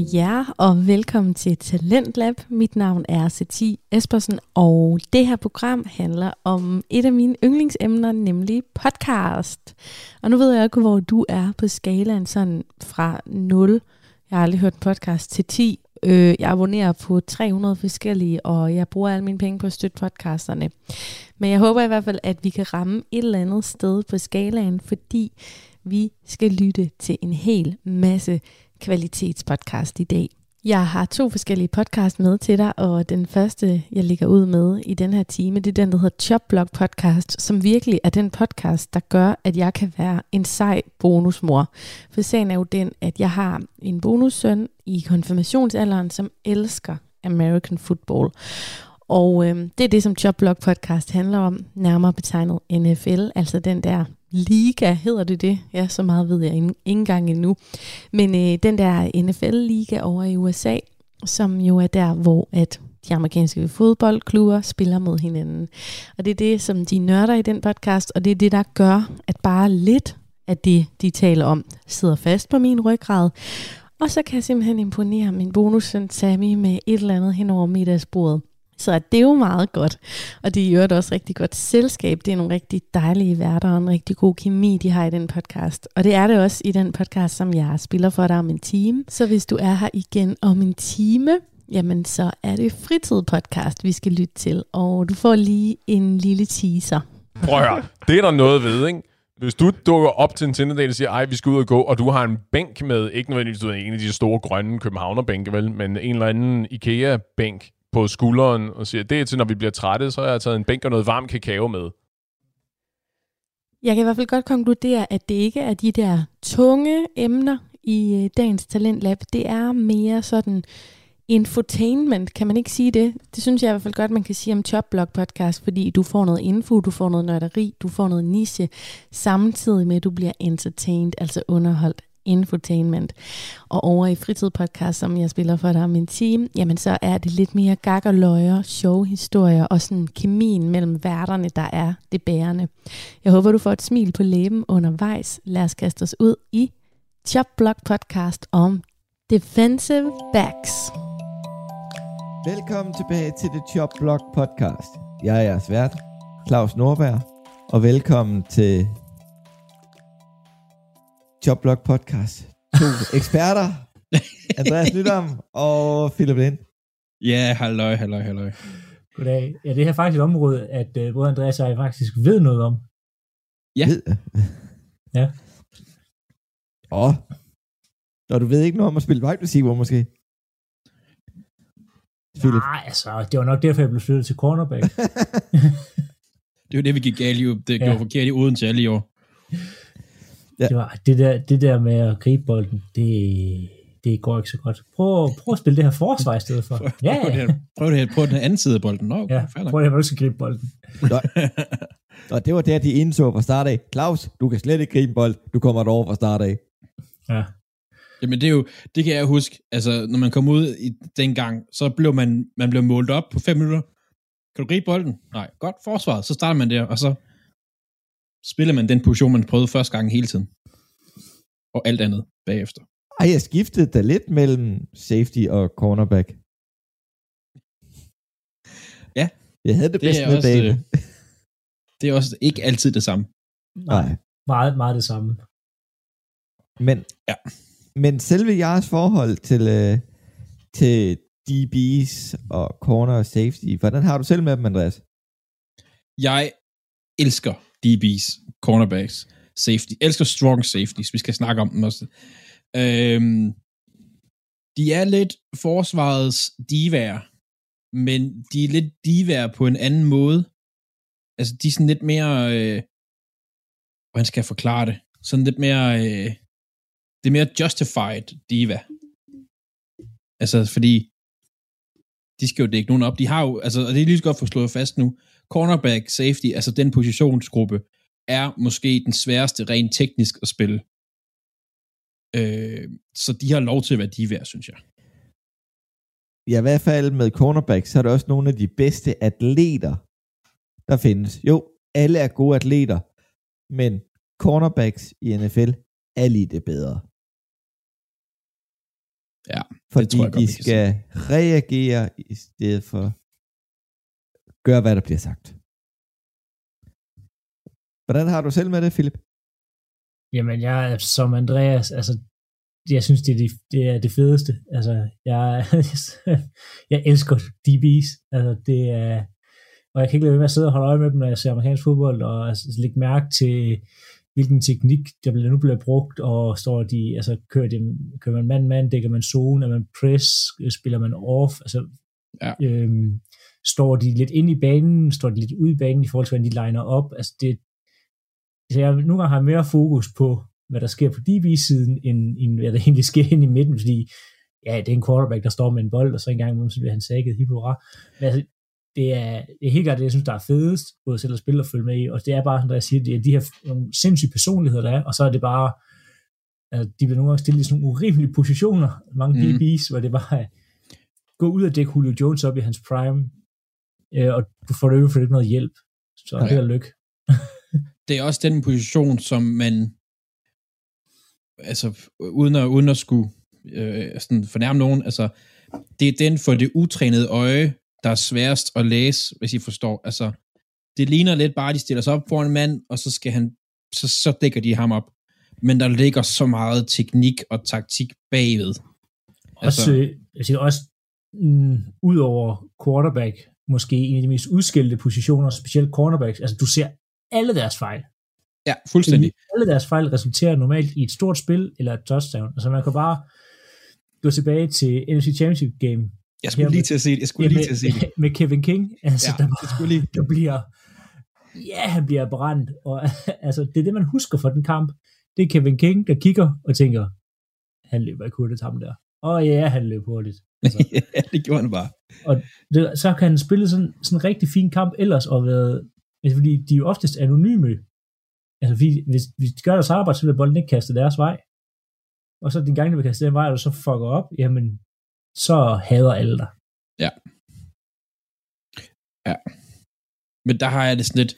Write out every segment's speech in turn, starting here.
med jer, og velkommen til Talentlab. Mit navn er Sati Espersen, og det her program handler om et af mine yndlingsemner, nemlig podcast. Og nu ved jeg ikke, hvor du er på skalaen sådan fra 0, jeg har aldrig hørt en podcast, til 10. Øh, jeg abonnerer på 300 forskellige, og jeg bruger alle mine penge på at støtte podcasterne. Men jeg håber i hvert fald, at vi kan ramme et eller andet sted på skalaen, fordi vi skal lytte til en hel masse kvalitetspodcast i dag. Jeg har to forskellige podcast med til dig, og den første, jeg ligger ud med i den her time, det er den, der hedder Chopblog Podcast, som virkelig er den podcast, der gør, at jeg kan være en sej bonusmor. For sagen er jo den, at jeg har en bonussøn i konfirmationsalderen, som elsker American football. Og øh, det er det, som Chopblog Podcast handler om, nærmere betegnet NFL, altså den der liga, hedder det det? Ja, så meget ved jeg ikke engang endnu. Men øh, den der NFL-liga over i USA, som jo er der, hvor at de amerikanske fodboldklubber spiller mod hinanden. Og det er det, som de nørder i den podcast, og det er det, der gør, at bare lidt af det, de taler om, sidder fast på min ryggrad. Og så kan jeg simpelthen imponere min bonussøn Sammy med et eller andet hen over middagsbordet. Så det er jo meget godt. Og det jo også rigtig godt selskab. Det er nogle rigtig dejlige værter og en rigtig god kemi, de har i den podcast. Og det er det også i den podcast, som jeg spiller for dig om en time. Så hvis du er her igen om en time, jamen så er det fritid podcast, vi skal lytte til. Og du får lige en lille teaser. Prøv at høre. Det er der noget ved, ikke? Hvis du dukker op til en Tinder-date og siger, ej, vi skal ud og gå, og du har en bænk med, ikke nødvendigvis en af de store grønne københavnerbænke, vel, men en eller anden IKEA-bænk, på skulderen og siger, det er til, når vi bliver trætte, så har jeg taget en bænk og noget varm kakao med. Jeg kan i hvert fald godt konkludere, at det ikke er de der tunge emner i øh, dagens Talentlab. Det er mere sådan infotainment, kan man ikke sige det? Det synes jeg i hvert fald godt, man kan sige om Chopblog podcast, fordi du får noget info, du får noget nørderi, du får noget niche, samtidig med, at du bliver entertained, altså underholdt infotainment. Og over i fritidspodcast, som jeg spiller for dig om en team, jamen så er det lidt mere gag og løjer, sjove historier og sådan kemien mellem værterne, der er det bærende. Jeg håber, du får et smil på læben undervejs. Lad os kaste os ud i Chopblock podcast om defensive backs. Velkommen tilbage til The Chop Block podcast. Jeg er jeres vært, Claus Norberg, og velkommen til Jobblock Podcast. To eksperter, Andreas Nydam og Philip Lind. Ja, halløj, halløj, halløj. Goddag. Ja, det her er faktisk et område, at uh, både Andreas og jeg faktisk ved noget om. Ja. Ved. Ja. Åh. Og du ved ikke noget om at spille wide receiver, måske? Philip. Nej, altså, det var nok derfor, jeg blev flyttet til cornerback. det var det, vi gik galt i. Det ja. gjorde forkert i Odense alle i år. Ja. Det, var, det, der, det der med at gribe bolden, det, det går ikke så godt. Prøv, prøv at spille det her forsvar i stedet for. Ja, ja. Prøv, det her, prøv det her på den anden side af bolden. Nå, okay, ja, prøv det her, hvor du skal gribe bolden. Og det var der, de indså fra start af. Claus, du kan slet ikke gribe bold. Du kommer derover fra start af. Ja. Jamen det er jo, det kan jeg huske, altså når man kom ud i den gang, så blev man, man blev målt op på fem minutter. Kan du gribe bolden? Nej, godt forsvar. Så starter man der, og så spiller man den position, man prøvede første gang hele tiden. Og alt andet bagefter. Ej, jeg skiftede da lidt mellem safety og cornerback. Ja. Jeg havde det, det bedst med også, øh, Det er også ikke altid det samme. Nej. Meget, meget det samme. Men, ja. men selve jeres forhold til, øh, til DB's og corner og safety, hvordan har du selv med dem, Andreas? Jeg elsker DB's, cornerbacks, safety. Jeg elsker strong safeties. Vi skal snakke om dem også. Øhm, de er lidt forsvarets divaer, men de er lidt divaer på en anden måde. Altså, de er sådan lidt mere... Øh, hvordan skal jeg forklare det? Sådan lidt mere... Øh, det er mere justified diva. Altså, fordi de skal jo dække nogen op. De har jo, altså, og det er lige så godt få slået fast nu, cornerback, safety, altså den positionsgruppe, er måske den sværeste rent teknisk at spille. Øh, så de har lov til at være de værd, synes jeg. Ja, i hvert fald med cornerback, så er det også nogle af de bedste atleter, der findes. Jo, alle er gode atleter, men cornerbacks i NFL er lige det bedre. Ja, Fordi tror jeg godt, de skal reagere i stedet for gøre, hvad der bliver sagt. Hvordan har du selv med det, Philip? Jamen, jeg er som Andreas, altså, jeg synes, det er det, det, er det fedeste. Altså, jeg, jeg elsker DB's. Altså, det er, og jeg kan ikke lade være med at sidde og holde øje med dem, når jeg ser amerikansk fodbold, og altså, lægge mærke til, hvilken teknik, der bliver, nu bliver brugt, og står de, altså kører, de, kører man mand-mand, dækker man zone, er man press, spiller man off, altså Ja. øhm, står de lidt ind i banen, står de lidt ud i banen i forhold til, hvordan de liner op, altså det, så jeg nogle gange har mere fokus på, hvad der sker på DB-siden, end, end hvad der egentlig sker ind i midten, fordi ja, det er en quarterback, der står med en bold, og så en gang imellem, så bliver han sækket, hip hurra. Men altså, det er, det er helt klart det, jeg synes, der er fedest, både selv at spille og følge med i, og det er bare, som jeg siger, det er de her nogle sindssyge personligheder, der er, og så er det bare, altså, de bliver nogle gange stillet i sådan nogle urimelige positioner, mange Mm. DB's, hvor det bare gå ud og dække Julio Jones op i hans prime, øh, og du får det for ikke noget hjælp, så Ja. held og lykke. det er også den position, som man, altså uden at, uden at skulle øh, sådan fornærme nogen, altså det er den for det utrænede øje, der er sværest at læse, hvis I forstår. Altså, det ligner lidt bare, at de stiller sig op foran en mand, og så skal han, så, så dækker de ham op. Men der ligger så meget teknik og taktik bagved. Også, altså, jeg siger også, mm, ud over quarterback, måske en af de mest udskilte positioner, specielt cornerbacks, altså du ser alle deres fejl. ja, fuldstændig. Alle deres fejl resulterer normalt i et stort spil eller et touchdown. Altså man kan bare gå tilbage til NFC Championship game. Jeg skulle lige til at se det. Jeg skulle Ja, lige til at se det. med, med Kevin King. Altså, Ja, der, skulle lige. der bliver, ja, han bliver brændt. Og altså, det er det, man husker fra den kamp. Det er Kevin King, der kigger og tænker, han løber ikke hurtigt ham der. Og ja, han løb hurtigt. Altså, ja, det gjorde han bare. det, så kan han spille sådan, sådan en rigtig fin kamp ellers, og været, altså, fordi de er jo oftest anonyme. Altså, fordi, hvis, hvis de gør deres arbejde, så vil bolden ikke kaste deres vej. Og så den gang, de vil kaste den vej, og du så fucker op, jamen, så hader alle dig. Men der har jeg det sådan lidt,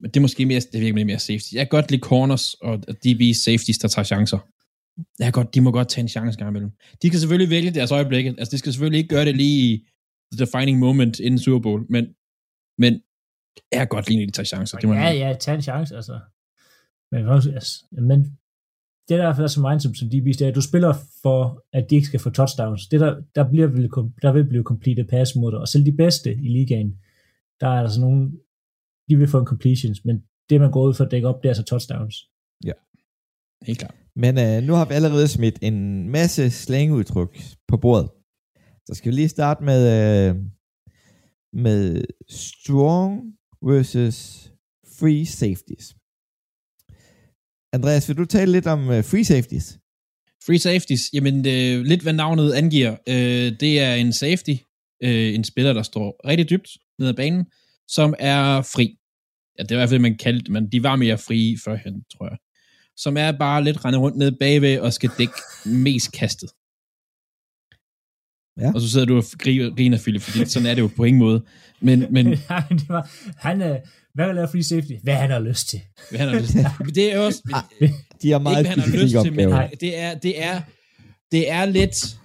men det er måske mere, det virker mere safety. Jeg kan godt lide corners og DB safeties, der tager chancer. Kan godt, de må godt tage en chance gang imellem. De kan selvfølgelig vælge deres øjeblikke. Altså, de skal selvfølgelig ikke gøre det lige i the defining moment inden Super Bowl, men, men jeg kan godt lide, at de tager chancer. Det må Ja, ja, tag en chance, altså. Men, også, altså, men det der er fald så mindset som DB's, det er, at du spiller for, at de ikke skal få touchdowns. Det der, der, bliver, der vil blive completed pass mod dig, og selv de bedste i ligaen, der er der sådan nogle, de vil få en completions, men det man går ud for at dække op, det er så touchdowns. Helt klart. Men øh, nu har vi allerede smidt en masse slangudtryk på bordet. Så skal vi lige starte med, øh, med strong versus free safeties. Andreas, vil du tale lidt om øh, free safeties? Free safeties, jamen øh, lidt hvad navnet angiver, øh, det er en safety, øh, en spiller, der står rigtig dybt ned ad banen, som er fri. Ja, det er i hvert fald, man kaldte men de var mere frie førhen, tror jeg. Som er bare lidt rende rundt ned bagved og skal dække mest kastet. Ja. Og så sidder du og griner, Philip, fordi sådan er det jo på ingen måde. Men, men Nej, det var, han er, hvad vil lave free safety? Hvad han har lyst til. hvad han har lyst til. Det er også, De har meget ikke hvad han har lyst til, men. Nej. det er, det er, det er lidt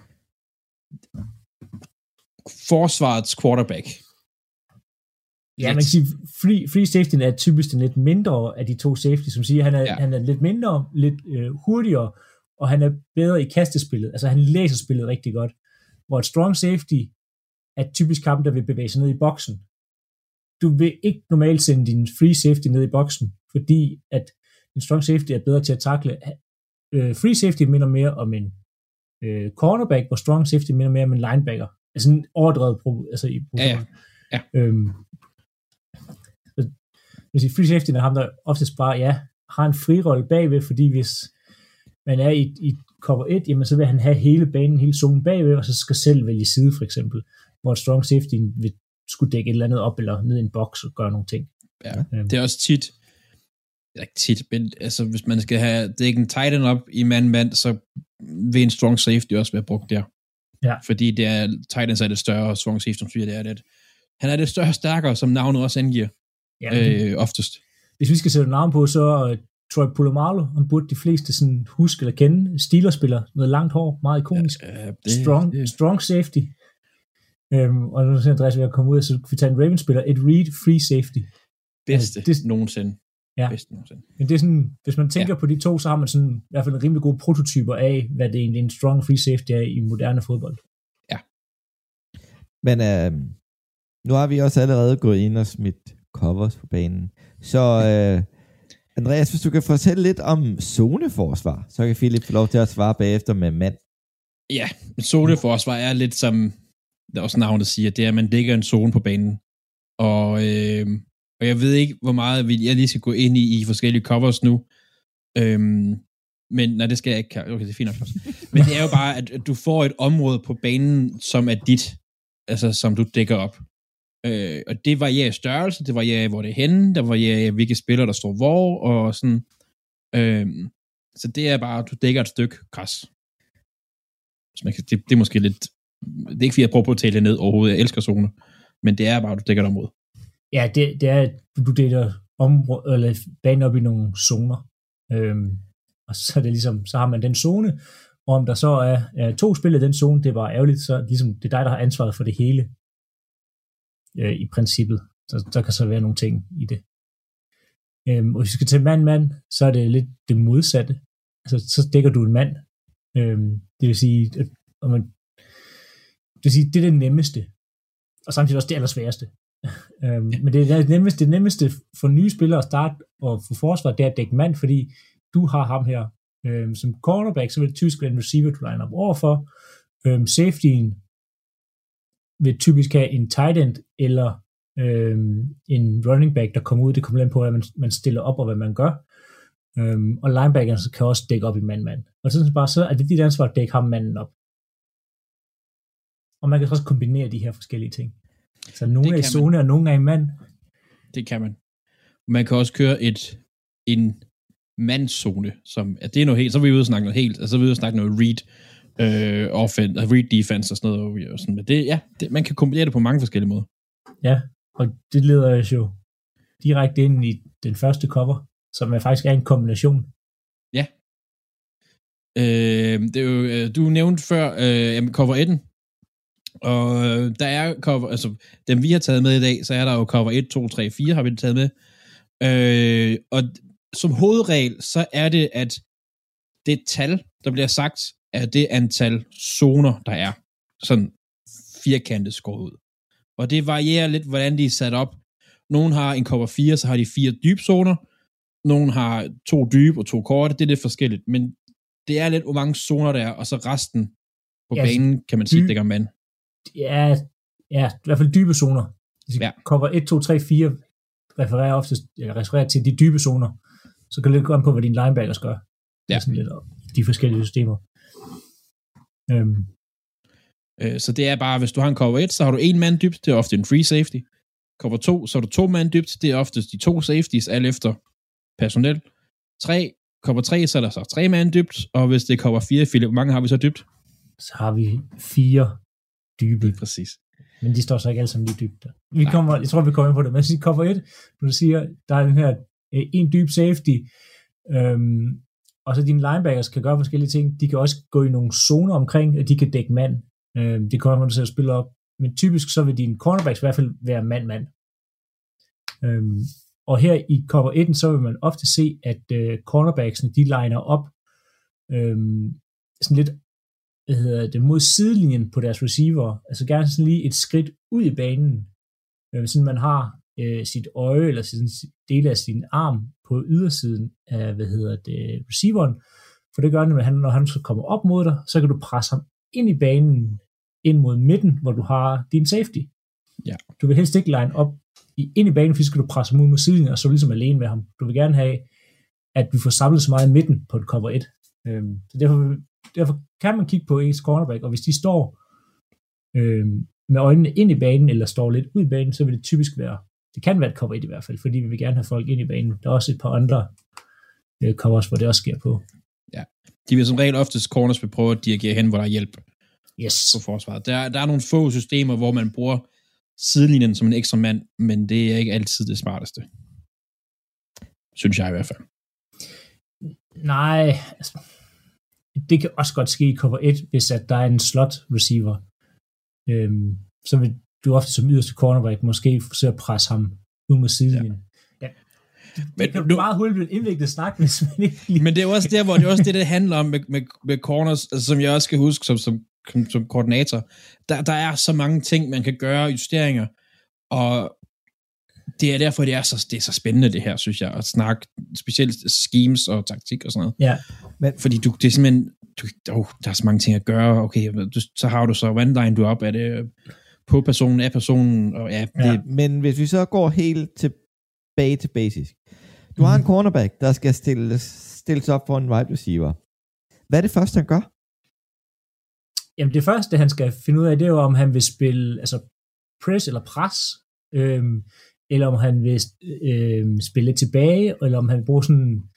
forsvarets quarterback. Ja, Lidt. man kan sige, free, free safety er typisk den lidt mindre af de to safety, som siger, han er, Ja. han er lidt mindre, lidt øh, hurtigere, og han er bedre i kastespillet. Altså han læser spillet rigtig godt. Hvor et strong safety er typisk kamp, der vil bevæge sig ned i boksen. Du vil ikke normalt sende din free safety ned i boksen, fordi at en strong safety er bedre til at takle. Øh, free safety minder mere om en øh, cornerback, hvor strong safety minder mere om en linebacker. Altså en overdrevet pro- altså i Ja, ja. Ja. Øhm, hvis i free safety er ham, der oftest bare, ja, har en frirolle bagved, fordi hvis man er i, i cover 1, jamen så vil han have hele banen, hele zonen bagved, og så skal selv vælge side for eksempel, hvor et strong safety vil skulle dække et eller andet op, eller ned i en boks og gøre nogle ting. Ja. Øhm, Det er også tit, ikke tit, men altså, hvis man skal have dækken tight end op i mand-mand, så vil en strong safety også være brugt der. Ja. Fordi det er, tight ends er det større, og strong safety, som siger, det er det. Han er det større og stærkere, som navnet også angiver, ja, øh, oftest. hvis vi skal sætte navn på, så øh, Troy Polamalu, han burde de fleste sådan huske eller kende. Steelers-spiller, noget langt hår, meget ikonisk. Ja, det, strong, det, strong safety. Øhm, og nu er Andreas ved at komme ud, så vi tager en Ravens spiller, et read free safety. bedste Altså, det- nogensinde. Ja. Bedste nogensinde. Men det er sådan, hvis man tænker Ja. på de to, så har man sådan i hvert fald en rimelig gode prototyper af, hvad det egentlig en strong free safety er i moderne fodbold. Men øh, nu har vi også allerede gået ind og smidt covers på banen. Så øh, Andreas, hvis du kan fortælle lidt om zoneforsvar, så kan Philip få lov til at svare bagefter med mand. Ja, men zoneforsvar er lidt som, der også navnet siger, det er, at man dækker en zone på banen. Og, øh, og jeg ved ikke, hvor meget vi, jeg lige skal gå ind i, i forskellige covers nu. Øhm, men nej, det skal jeg ikke. Okay, det er fint nok. også. Men det er jo bare, at du får et område på banen, som er dit, altså som du dækker op. Øh, og det varierer i størrelse, det varierer hvor det er henne, der varierer i, hvilke spillere, der står hvor, og sådan. Øh, så det er bare, du dækker et stykke græs. Så man kan, det, det er måske lidt, det er ikke fordi, jeg prøver på at tale det ned overhovedet, jeg elsker zoner, men det er bare, du dækker et område. Ja, det, det er, du deler område, eller banen op i nogle zoner. Øhm, og så er det ligesom, så har man den zone, og om der så er, er to spil i den zone, det var ærgerligt, så ligesom, det er dig, der har ansvaret for det hele øh, i princippet. Så der kan så være nogle ting i det. Øhm, og hvis vi skal til mand-mand, så er det lidt det modsatte. Altså, så dækker du en mand. Øhm, det vil sige, at, og man, det vil sige, det er det nemmeste. Og samtidig også det allersværeste. Øhm, men det er det nemmeste, det nemmeste for nye spillere at starte og få forsvar, det er at dække mand, fordi du har ham her øhm, som cornerback, så vil det typisk være en receiver, du line op overfor. Øhm, safetyen vil typisk have en tight end eller øhm, en running back, der kommer ud. Det kommer an på, hvad man, man stiller op og hvad man gør. Øhm, og linebackerne kan også dække op i mand-mand. Og så synes jeg bare, så er det dit ansvar at dække ham manden op. Og man kan også kombinere de her forskellige ting. Så nogle er i zone, og nogle er i mand. Det kan man. Man kan også køre et, en mandszone, som, at det er noget helt, så er vi ude og snakke noget helt, altså så er vi ude og snakke noget read, øh, offense, read defense og sådan noget. Og sådan. Men det, ja, det, man kan kombinere det på mange forskellige måder. Ja, og det leder os jo direkte ind i den første cover, som er faktisk er en kombination. Øh, det er jo, øh, du nævnte før øh, jamen, cover 1, og øh, der er cover, altså dem vi har taget med i dag, så er der jo cover 1, 2, 3, 4 har vi taget med. Øh, og som hovedregel, så er det, at det tal, der bliver sagt, er det antal zoner, der er. Sådan firkantet skåret ud. Og det varierer lidt, hvordan de er sat op. Nogle har en cover 4, så har de fire dybzoner. Nogle har to dybe og to korte. Det er lidt forskelligt. Men det er lidt, hvor mange zoner der er, og så resten på Ja, banen, kan man sige, dækker mand. Ja, ja, i hvert fald dybe zoner. Ja. Ja. Cover 1, 2, 3, 4 refererer oftest eller refererer til de dybe zoner. Så kan det lidt gå an på, hvad dine linebackers gør. Det er Ja. Sådan lidt, de forskellige systemer. Øhm, Øh, så det er bare, hvis du har en cover 1, så har du en mand dybt, det er ofte en free safety. Cover 2, så har du to mand dybt, det er oftest de to safeties, alt efter personel. 3, cover 3, så er der så tre mand dybt, og hvis det er cover 4, Philip, hvor mange har vi så dybt? så har vi fire dybe. Præcis. Men de står så ikke alle sammen lige dybt. Vi Nej. kommer, jeg tror, vi kommer ind på det. Men hvis cover 1, når du siger, der er den her øh, en dyb safety, øhm, og så dine linebackers kan gøre forskellige ting. De kan også gå i nogle zoner omkring, at de kan dække mand. Øh, det kommer, når du at spille op. Men typisk så vil dine cornerbacks i hvert fald være mand-mand. Øh, og her i cover 1, så vil man ofte se, at øh, cornerbacksene, de liner op øh, sådan lidt hvad hedder det, mod sidelinjen på deres receiver, altså gerne sådan lige et skridt ud i banen, øh, sådan man har øh, sit øje eller sin del af sin arm på ydersiden af, hvad hedder det, receiveren, for det gør det, at han, når han så kommer op mod dig, så kan du presse ham ind i banen, ind mod midten, hvor du har din safety. Ja. Du vil helst ikke line op i, ind i banen, for så skal du presse ham ud mod sidelinjen, og så ligesom alene med ham. Du vil gerne have, at vi får samlet så meget i midten på et cover 1. Øhm, så derfor, derfor kan man kigge på ens cornerback, og hvis de står øhm, med øjnene ind i banen, eller står lidt ud i banen, så vil det typisk være, det kan være et cover 1 i hvert fald, fordi vi vil gerne have folk ind i banen. Der er også et par andre øh, covers, hvor det også sker på. De vil som regel oftest corners vil prøve at dirigere hen, hvor der er hjælp Yes. på forsvaret. Der, der er nogle få systemer, hvor man bruger sidelinjen som en ekstra mand, men det er ikke altid det smarteste. Synes jeg i hvert fald. Nej, altså, det kan også godt ske i cover 1, hvis at der er en slot receiver. Øhm, så vil du ofte som yderste cornerback måske forsøge at presse ham ud mod sidelinjen. Ja. Men det kan nu- meget hurtigt blive en indviklet snak, hvis man ikke lige... Men det er jo også der, hvor det er også det, det handler om med, med, med corners, altså, som jeg også skal huske som, som, som, som koordinator. Der, der er så mange ting, man kan gøre, justeringer, og det er derfor, det er så, det er så spændende, det her, synes jeg, at snakke specielt schemes og taktik og sådan noget. Ja, Fordi du, det er simpelthen, du, oh, der er så mange ting at gøre, okay, du, så har du så, hvordan line du op, er det på personen, af personen, og ja, det, Ja. Men hvis vi så går helt tilbage til basisk. Du har en Mhm. cornerback, der skal stilles, stilles op for en wide receiver. Hvad er det første, han gør? Jamen det første, han skal finde ud af, det er jo, om han vil spille altså press eller pres, øhm, eller om han vil øhm, spille tilbage, eller om han vil bruge sådan en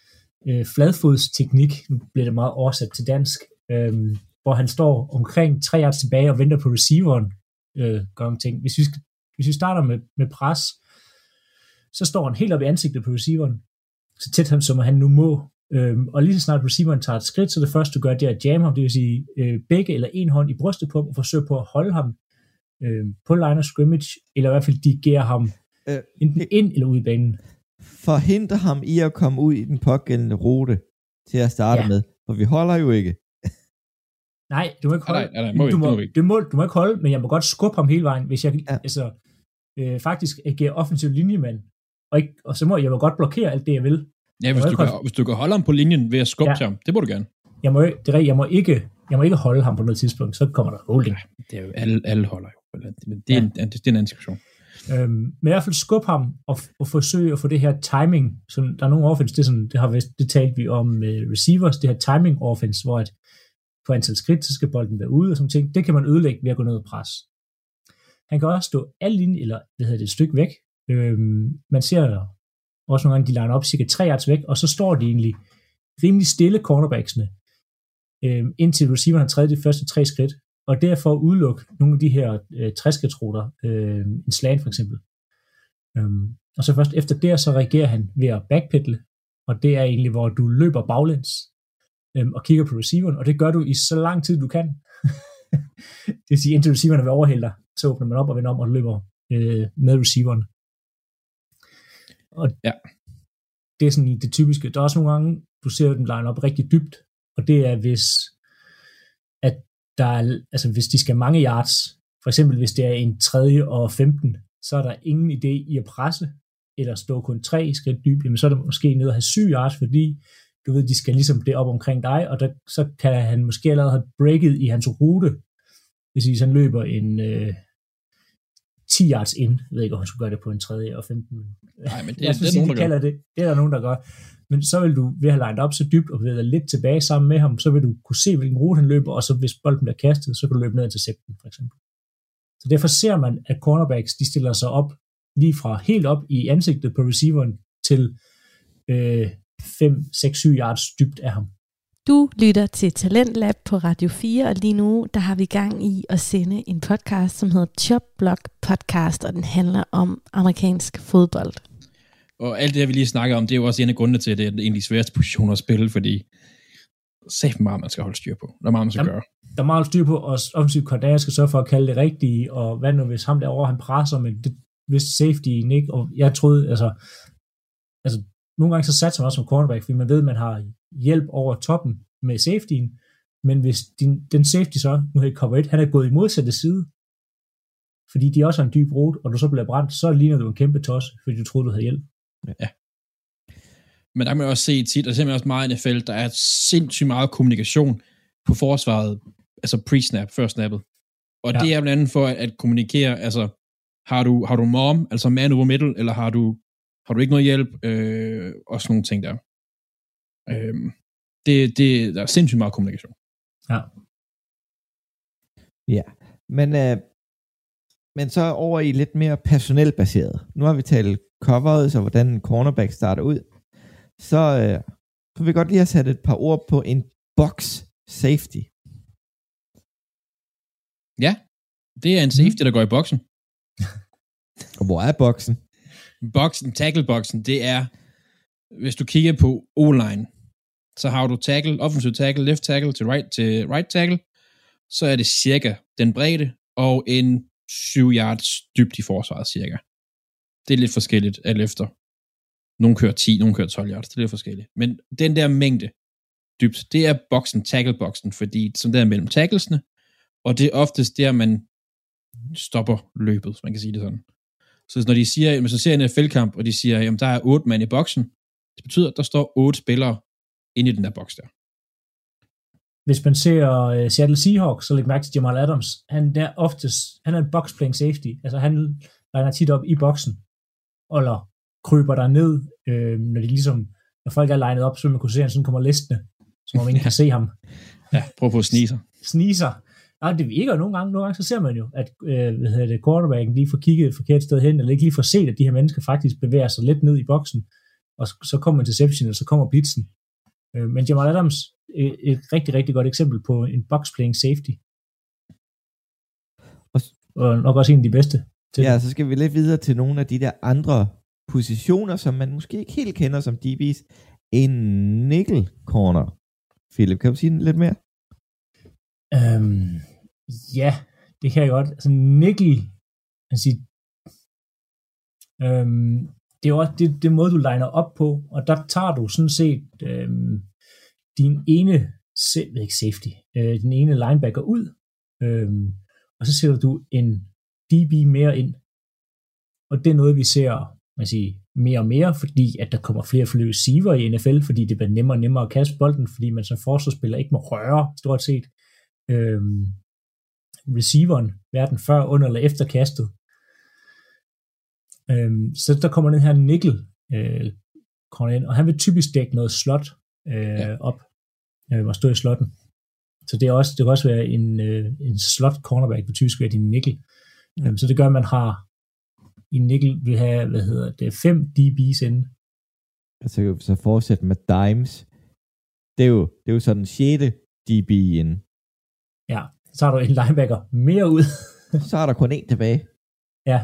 øh, fladfodsteknik, nu bliver det meget oversat til dansk, øhm, hvor han står omkring tre yards tilbage og venter på receiveren, øh, gør nogle ting. Hvis vi, hvis vi starter med, med pres, så står han helt op i ansigtet på receiveren, så tæt han, som han nu må, Øhm, og lige så snart receiveren tager et skridt, så det første, du gør, det er at jamme ham, det vil sige øh, begge eller en hånd i brystet på ham, og forsøge på at holde ham øh, på line of scrimmage, eller i hvert fald dirigere ham Øh, enten ind eller ud i banen. Forhindre ham i at komme ud i den pågældende rute til at starte Ja. med. For vi holder jo ikke. Nej, du må ikke Nej, holde. nej, nej, må vi- du, må, må ikke. du, må, du må ikke holde, men jeg må godt skubbe ham hele vejen, hvis jeg Ja. altså, øh, faktisk agerer offensiv linjemand. Og, ikke, og så må jeg må godt blokere alt det, jeg vil. ja hvis, må du kan, hvis du kan holde ham på linjen ved at skubbe Ja. til ham, det må du gerne. Jeg må, ikke- det er, rigtigt, jeg må, ikke, jeg må ikke holde ham på noget tidspunkt, så kommer der holding. Det er jo, alle, alle holder jo. Men det er, Ja. en, det er en anden diskussion. Øhm, men i hvert fald skubbe ham og, og forsøge at få det her timing, som der er nogle offense, det, er sådan, det har det talte vi om med receivers, det her timing offense, hvor at på antal skridt, så skal bolden være ude og sådan ting. Det kan man ødelægge ved at gå ned og pres. Han kan også stå al linje, eller hvad hedder det, et stykke væk. Øhm, man ser også nogle gange, de liner op cirka 3 yards væk, og så står de egentlig rimelig stille cornerbacksene, øhm, indtil receiveren har taget de første tre skridt, og derfor udelukke nogle af de her øh, træskridtsruter, øh, en slant for eksempel. Øhm, og så først efter det, så reagerer han ved at backpedle, og det er egentlig, hvor du løber baglæns øhm, og kigger på receiveren, og det gør du i så lang tid, du kan. det vil sige, indtil receiveren vil overhælde dig, så åbner man op og vender om og løber øh, med receiveren. Og Ja. det er sådan det typiske. Der er også nogle gange, du ser den line op rigtig dybt, og det er, hvis at der er, altså hvis de skal mange yards, for eksempel hvis det er en tredje og 15, så er der ingen idé i at presse, eller stå kun tre skridt dybt, jamen så er det måske nede at have syv yards, fordi du ved, de skal ligesom det op omkring dig, og der, så kan han måske allerede have breaket i hans rute, hvis hvis han løber en øh, 10 yards ind, jeg ved ikke, om han skulle gøre det på en tredje og 15. Nej, men det, os det er sige, nogen, de kalder det. Det er der nogen, der gør. Men så vil du ved at have lined op så dybt og bevæge dig lidt tilbage sammen med ham, så vil du kunne se, hvilken rute han løber, og så hvis bolden bliver kastet, så kan du løbe ned til septen, for eksempel. Så derfor ser man, at cornerbacks, de stiller sig op lige fra helt op i ansigtet på receiveren til øh, 5, 6, 7 yards dybt af ham. Du lytter til Talentlab på Radio 4, og lige nu der har vi gang i at sende en podcast, som hedder Chop Block Podcast, og den handler om amerikansk fodbold. Og alt det, her, vi lige snakker om, det er jo også en af grundene til, at det er en af de sværeste positioner at spille, fordi sæt meget, man skal holde styr på. Der er meget, man skal Jamen, gøre. Der er meget styr på, og offensiv koordinator skal sørge for at kalde det rigtige, og hvad nu hvis ham derovre, han presser, men det, hvis safety ikke, og jeg troede, altså, altså nogle gange så satser man også som cornerback, fordi man ved, at man har hjælp over toppen med safetyen, men hvis din, den safety så, nu i cover 1, han er gået i modsatte side, fordi de også har en dyb rute, og du så bliver brændt, så ligner du en kæmpe tos, fordi du troede, du havde hjælp. Men der kan man også se tit, og simpelthen også meget i NFL, der er sindssygt meget kommunikation på forsvaret, altså pre-snap, før snappet. Og Ja. ja. det er blandt andet for at, at kommunikere, altså har du, har du mom, altså man over middle, eller har du, har du ikke noget hjælp, øh, og sådan nogle ting der. Øh, det, det, der er sindssygt meget kommunikation. Ja. Ja, men, øh, men så over i lidt mere personelt baseret. Nu har vi talt coveret, så hvordan en cornerback starter ud. Så øh, kunne vi godt lige have sat et par ord på en box safety. Ja, det er en safety, der går i boksen. Og hvor er boksen? Boksen, tackleboksen, det er, hvis du kigger på O-line, så har du tackle, offensive tackle, left tackle til right, til right tackle, så er det cirka den bredde, og en 7 yards dybt i forsvaret cirka. Det er lidt forskelligt alt efter. Nogle kører 10, nogle kører 12 yards, det er lidt forskelligt. Men den der mængde dybt, det er boksen, tackleboksen, fordi som der er mellem tacklesene, og det er oftest der, man stopper løbet, hvis man kan sige det sådan. Så når de siger, hvis man ser en NFL-kamp, og de siger, at der er otte mand i boksen, det betyder, at der står otte spillere inde i den der boks der. Hvis man ser uh, Seattle Seahawks, så læg mærke til Jamal Adams. Han er oftest, han er en box playing safety. Altså han liner tit op i boksen, eller kryber der ned, øh, når de ligesom, når folk er legnet op, så man kunne se, at han sådan kommer listende, som om ingen kan se ham. Ja, prøv på at snige sig. Snige sig. Ja, det virker nogle gange. Nogle gange så ser man jo, at øh, hvad hedder det, quarterbacken lige får kigget et forkert sted hen, eller ikke lige får set, at de her mennesker faktisk bevæger sig lidt ned i boksen, og så, så kommer interception, eller så kommer blitzen. Øh, men Jamal Adams, et, et rigtig, rigtig godt eksempel på en box playing safety. Og, og nok også en af de bedste. Til ja, så skal vi lidt videre til nogle af de der andre positioner, som man måske ikke helt kender som DB's. En nickel corner. Philip, kan du sige lidt mere? Øhm, ja, det kan jeg godt. Altså nickel, altså, øhm, det er jo også det, det måde, du liner op på, og der tager du sådan set øhm, din ene ikke safety, øh, din ene linebacker ud, øhm, og så sætter du en DB mere ind. Og det er noget, vi ser man siger, mere og mere, fordi at der kommer flere og flere receiver i NFL, fordi det bliver nemmere og nemmere at kaste bolden, fordi man som forsvarsspiller ikke må røre stort set øhm, receiveren, hverken før, under eller efter kastet. Øhm, så der kommer den her nickel øh, ind, og han vil typisk dække noget slot øh, ja. op, øh, og stå i slotten. Så det, er også, det kan også være en, øh, en slot cornerback, vil typisk være din nickel. Ja. Øhm, så det gør, at man har i nickel vil have, hvad hedder det, fem DB's inde. Altså, så fortsætte med dimes. Det er jo, det er jo sådan 6. DB inde. Ja, så har du en linebacker mere ud. så er der kun en tilbage. Ja,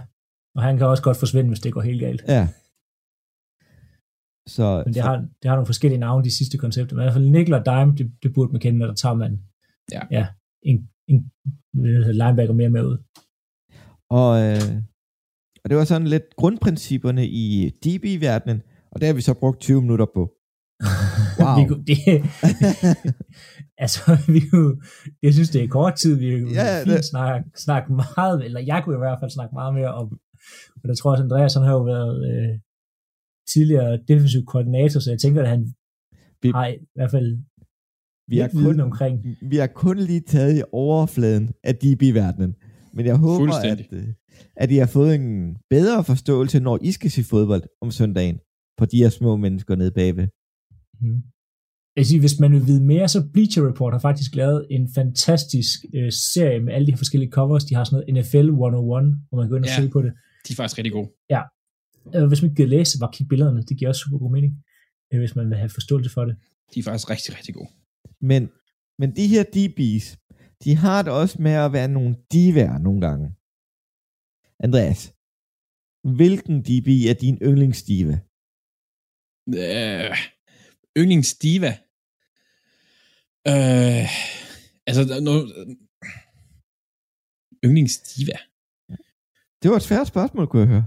og han kan også godt forsvinde, hvis det går helt galt. Ja. Så, Men det, så, har, det har nogle forskellige navne, de sidste koncepter. Men i hvert fald nickel og dime, det, det burde man kende, når der tager man ja. Ja, en, en linebacker mere med ud. Og, øh, og det var sådan lidt grundprincipperne i DB-verdenen, og det har vi så brugt 20 minutter på. Wow. vi kunne, det, altså, vi kunne, jeg synes, det er kort tid, vi kunne Ja, det- snakke, snakke meget, eller jeg kunne i hvert fald snakke meget mere om, og der tror jeg, at Andreas han har jo været øh, tidligere defensiv koordinator, så jeg tænker, at han Vi- har i hvert fald Vi viden kun, omkring. vi har kun lige taget i overfladen af DB-verdenen. Men jeg håber, at, øh, at I har fået en bedre forståelse, når I skal se fodbold om søndagen, på de her små mennesker nede bagved. Mm. Jeg siger, hvis man vil vide mere, så Bleacher Report har faktisk lavet en fantastisk øh, serie med alle de her forskellige covers. De har sådan noget NFL 101, hvor man går ind og Ja. søger på det. De er faktisk rigtig gode. Øh, hvis man ikke kan læse, bare kig billederne. Det giver også super god mening, øh, hvis man vil have forståelse for det. De er faktisk rigtig, rigtig gode. Men, men de her DB's, de har det også med at være nogle divaer nogle gange. Andreas, hvilken DB er din yndlingsdiva? Øh, yndlingsdiva. Øh, altså, noget, yndlingsdiva. Det var et svært spørgsmål, kunne jeg høre.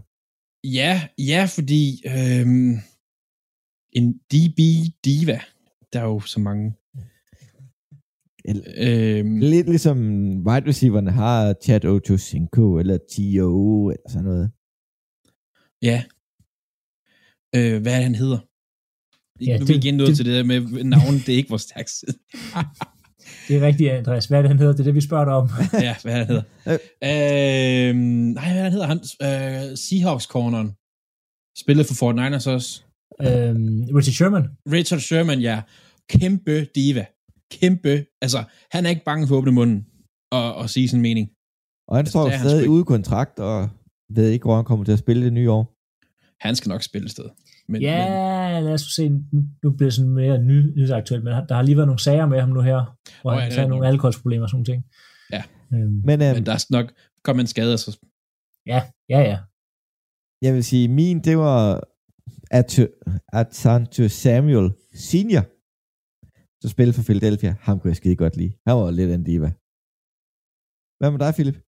Ja, ja, fordi øhm, en DB-diva, der er jo så mange. Eller- Øhm, Lidt ligesom wide receiverne har Chad Ochocinco eller T.O. eller sådan noget. ja. Øh, hvad er det, han hedder? Ja, nu er vi igen nået til det der med navn, det er ikke vores stærk side. Det er rigtigt, Andreas. Hvad er det, han hedder? Det er det, vi spørger dig om. ja, hvad er det, han hedder? øhm, nej, hvad er det, han hedder? Han, øh, Seahawks-corneren. Spillede for 49ers også. øhm, Richard Sherman. Richard Sherman, ja. Kæmpe diva. Kæmpe. Altså, han er ikke bange for at åbne munden og, og sige sin mening. Og han Altså, står stadig ude i kontrakt, og ved ikke, hvor han kommer til at spille det nye år. Han skal nok spille et sted. Men, Ja, men, lad os se. Nu- bliver det sådan mere ny, nyhedsaktuelt, men der har lige været nogle sager med ham nu her, hvor oh, ja, han har nogle alkoholsproblemer og sådan ting. Ja. Øhm, Men, øhm, men der er nok kommer en skade, så ja, ja, ja. jeg vil sige, min, det var At- Atanto Samuel Senior. så spille for Philadelphia, ham kunne jeg skide godt lide. Han var lidt en diva. Hvad med dig, Philip?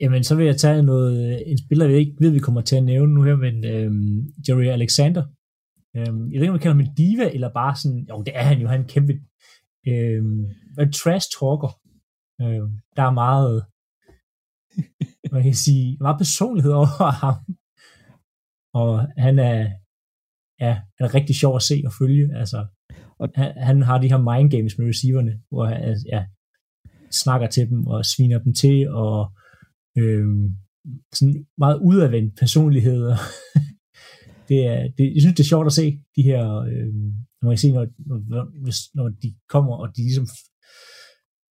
Jamen, så vil jeg tage noget, en spiller, jeg ikke ved, vi kommer til at nævne nu her, men øhm, Jerry Alexander. Øhm, jeg ved ikke, om man kalder ham en diva, eller bare sådan, jo, det er han jo, han er en kæmpe øhm, en trash talker. Øhm, der er meget, hvad kan sige, meget personlighed over ham. Og han er, ja, han er rigtig sjov at se og følge. Altså, Og- han, han har de her mind games med receiverne, hvor han ja, snakker til dem og sviner dem til, og øhm, sådan meget udadvendt personligheder. det er, det, jeg synes, det er sjovt at se de her, øhm, når man kan se, når, når, hvis, når de kommer, og de ligesom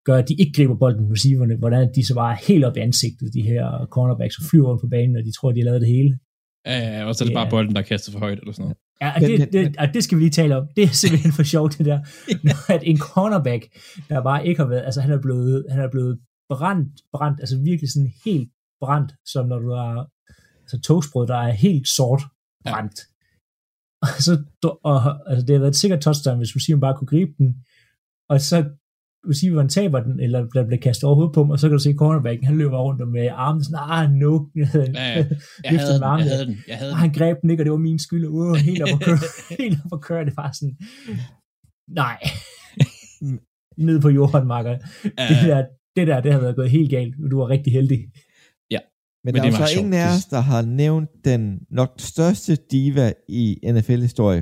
gør, at de ikke griber bolden, receiverne, hvordan de så bare er helt op i ansigtet, de her cornerbacks, og flyver rundt på banen, og de tror, de har lavet det hele. Ja, og så er det Ja. bare bolden, der er kastet for højt, eller sådan noget. Ja, og det, det, og det skal vi lige tale om. Det er simpelthen for sjovt, det der. Når at en cornerback, der bare ikke har været, altså han er blevet, han er blevet brændt, brændt, altså virkelig sådan helt brændt, som når du har altså toastbrød, der er helt sort brændt. Ja. Og så, og, altså det har været et sikkert touchdown, hvis receiveren bare kunne gribe den, og så receiveren taber den, eller der bliver kastet over hovedet på ham, og så kan du se cornerbacken, han løber rundt med armen sådan, ah, no. Ja, ja. Jeg havde den, jeg havde den, jeg havde den. han greb den ikke, og det var min skyld. Uh, helt op at køre. helt op at køre. Det var sådan, nej. Ned på jorden, Marker. Ja, Det der, det der, det har været gået helt galt. Du var rigtig heldig. Men, Men der det er jo så ingen af os, der har nævnt den nok største diva i NFL-historie.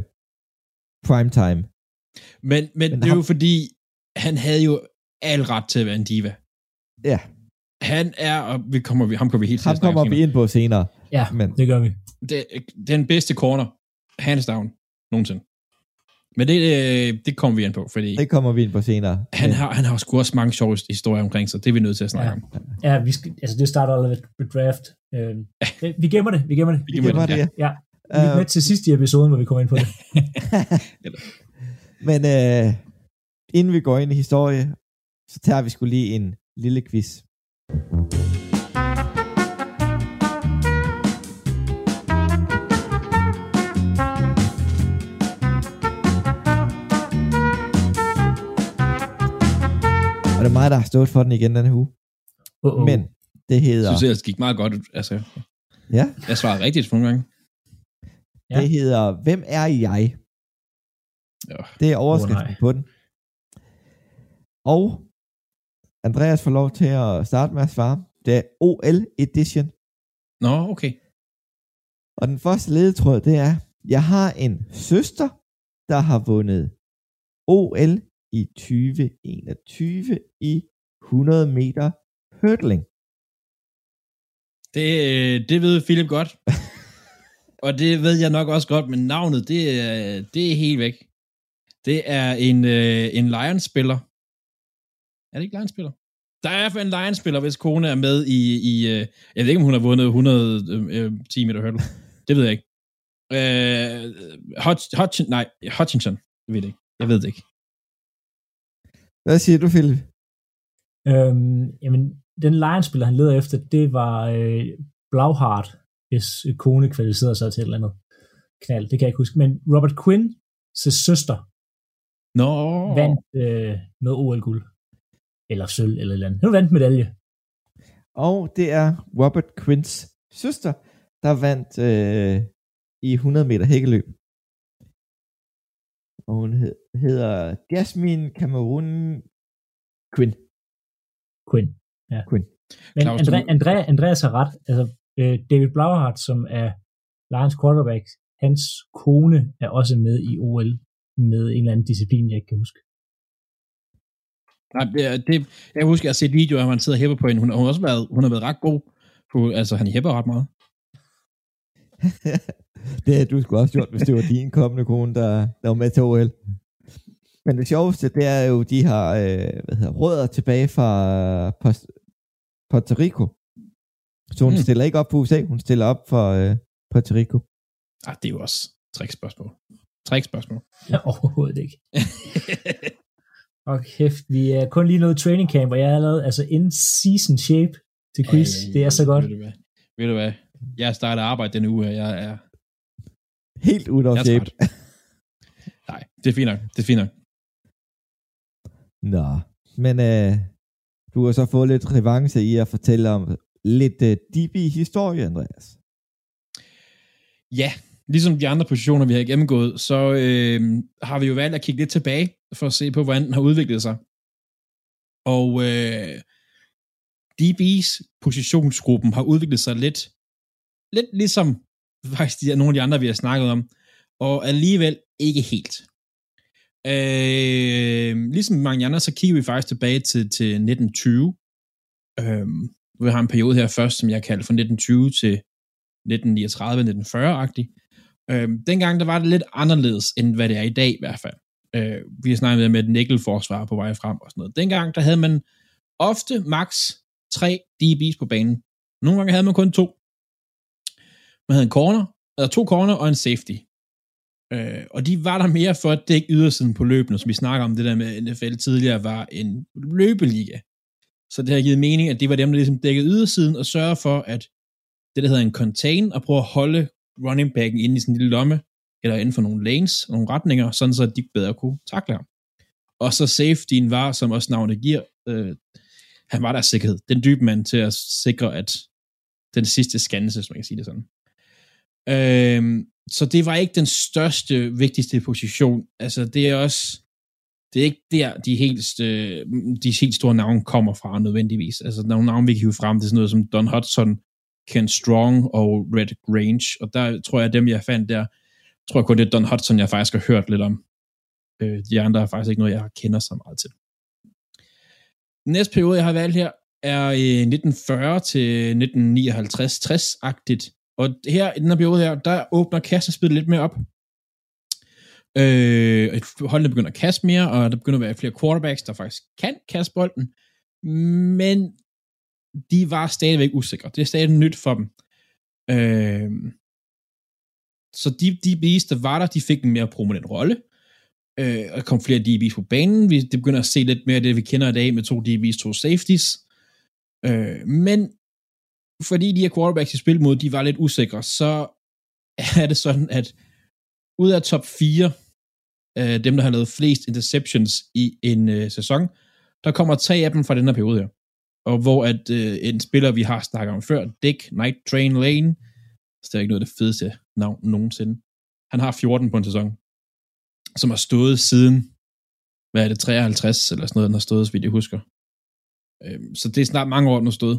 Primetime. Men, men, Men det er ham- jo fordi, han havde jo al ret til at være en diva. Ja, Han er, og vi kommer, vi- ham kommer vi helt til ham at kommer om vi ind på senere. Ja, Men det gør vi. Det, den bedste corner, hands down, nogensinde. Men det, øh, det kommer vi ind på, fordi det kommer vi ind på senere. han har, han har sgu også mange sjove historier omkring sig. Det er vi nødt til at snakke Ja. om. Ja, vi skal, altså det starter allerede ved draft. Øh, det- vi gemmer det, vi gemmer det. Vi gemmer var det, det, ja. ja. Vi er Øh, med til sidst i episoden, hvor vi kommer ind på det. Men øh, inden vi går ind i historie, så tager vi skulle lige en lille quiz. Og det er mig, der har stået for den igen denne uge. Uh -oh. Men det Jeg hedder, synes ellers, det gik meget godt. Altså, ja, jeg svarede rigtigt for nogle gange. Ja. det hedder Hvem er jeg? Ja. Det er overskriften nej. på den. Og Andreas får lov til at starte med at svare. Det er OL Edition. Nå, okay. Og den første ledetråd, det er, jeg har en søster, der har vundet OL i 2021 i 100 meter hurdling. Det, øh, det ved Philip godt. og det ved jeg nok også godt, men navnet, det, det er helt væk. Det er en, øh, en Lions-spiller. Er det ikke Lions-spiller? Der er i hvert fald en Lions-spiller, hvis kone er med i, i øh, jeg ved ikke, om hun har vundet 100 øh, øh, 10 meter hurdle. Det ved jeg ikke. Øh, Hutch, Hutch, nej, Hutchinson. Jeg ved det ikke. Jeg ved det ikke. Hvad siger du, Philip? Øhm, jamen, den Lions-spiller, han leder efter, det var øh, Blauhardt, hvis kone kvalificerede sig til et eller andet knald. Det kan jeg ikke huske. Men Robert Quinn, søster, Nå, vandt øh, noget OL-guld. Eller sølv, eller et eller andet. Hun vandt medalje. Og det er Robert Quinns søster, der vandt øh, i 100 meter hækkeløb. Og hun hed, hedder Jasmine Cameron Quinn. Quinn. Ja. Quinn. Men Claus, Andre, du- Andre, Andreas har ret. Altså, øh, David Blauhardt, som er Lions quarterback, hans kone er også med i OL med en eller anden disciplin, jeg ikke kan huske. Nej, det, det, jeg husker, at jeg har set videoer, hvor han sidder og hæpper på hende. Hun, hun, har også været, hun har været ret god. På, altså, han hæpper ret meget. det havde du skulle også gjort, hvis det var din kommende kone, der, der var med til OL. Men det sjoveste, det er jo, de har øh, hvad hedder, rødder tilbage fra Post, Puerto Rico. Så hun Mm. stiller ikke op for USA, hun stiller op for øh, Puerto Rico. Ah, det er jo også trickspørgsmål. Trickspørgsmål. Ja, overhovedet ikke. Og kæft, vi er kun lige nået training camp, og jeg er allerede altså in season shape til quiz. Ja, det er så godt. Ved du hvad? Ved du hvad? Jeg starter arbejde denne uge, og jeg er... Helt ud af shape. Nej, det er fint nok. Det er fint nok. Nå, men øh, du har så fået lidt revanche i at fortælle om lidt øh, DB-historie, Andreas. Ja, ligesom de andre positioner, vi har gennemgået, så øh, har vi jo valgt at kigge lidt tilbage, for at se på, hvordan den har udviklet sig. Og øh, DB's positionsgruppen har udviklet sig lidt, lidt ligesom faktisk de, nogle af de andre, vi har snakket om, og alligevel ikke helt. Øh, ligesom mange andre, så kigger vi faktisk tilbage til, til 1920. Øh, vi har en periode her først, som jeg kalder fra 1920 til 1939-1940-agtig. Øh, dengang der var det lidt anderledes, end hvad det er i dag i hvert fald. Øh, vi har snakket med et nikkelforsvar på vej frem og sådan noget. Dengang der havde man ofte maks tre DB's på banen. Nogle gange havde man kun to. Man havde en corner, eller to corner og en safety. Øh, og de var der mere for at dække ydersiden på løbende, som vi snakker om det der med NFL tidligere var en løbeliga. Så det har givet mening, at det var dem, der ligesom dækkede ydersiden og sørge for, at det, der hedder en contain, og prøve at holde running backen inde i sådan en lille lomme, eller inden for nogle lanes, nogle retninger, sådan så de bedre kunne takle ham. Og så safetyen var, som også navnet giver, øh, han var der sikkerhed. Den dybe mand til at sikre, at den sidste skandelse, hvis man kan sige det sådan. Øhm, så det var ikke den største, vigtigste position. Altså, det er også, det er ikke der, de helt, øh, de helt store navne kommer fra nødvendigvis. Altså, nogle navne, vi kan hive frem, det er sådan noget som Don Hudson, Ken Strong og Red Grange, og der tror jeg, at dem, jeg fandt der, tror jeg kun, det er Don Hudson, jeg faktisk har hørt lidt om. Øh, de andre er faktisk ikke noget, jeg kender så meget til. Næste periode, jeg har valgt her, er øh, 1940 til 1959-60-agtigt. Og her, i den her periode her, der åbner kastespillet lidt mere op. Øh, holdene begynder at kaste mere, og der begynder at være flere quarterbacks, der faktisk kan kaste bolden. Men de var stadigvæk usikre. Det er stadig nyt for dem. Øh, så de DB's, der var der, de fik en mere prominent rolle. Øh, og kom flere DB's på banen. Vi det begynder at se lidt mere af det, vi kender i dag med to DB's, to safeties. Øh, men fordi de her quarterbacks i spil mod, de var lidt usikre, så er det sådan, at ud af top 4, øh, dem der har lavet flest interceptions i en øh, sæson, der kommer tre af dem fra den her periode her. Og hvor at øh, en spiller, vi har snakket om før, Dick Night Train Lane, det er ikke noget af det fedeste navn nogensinde. Han har 14 på en sæson, som har stået siden, hvad er det, 53 eller sådan noget, den har stået, så vidt jeg husker. Øh, så det er snart mange år, den har stået.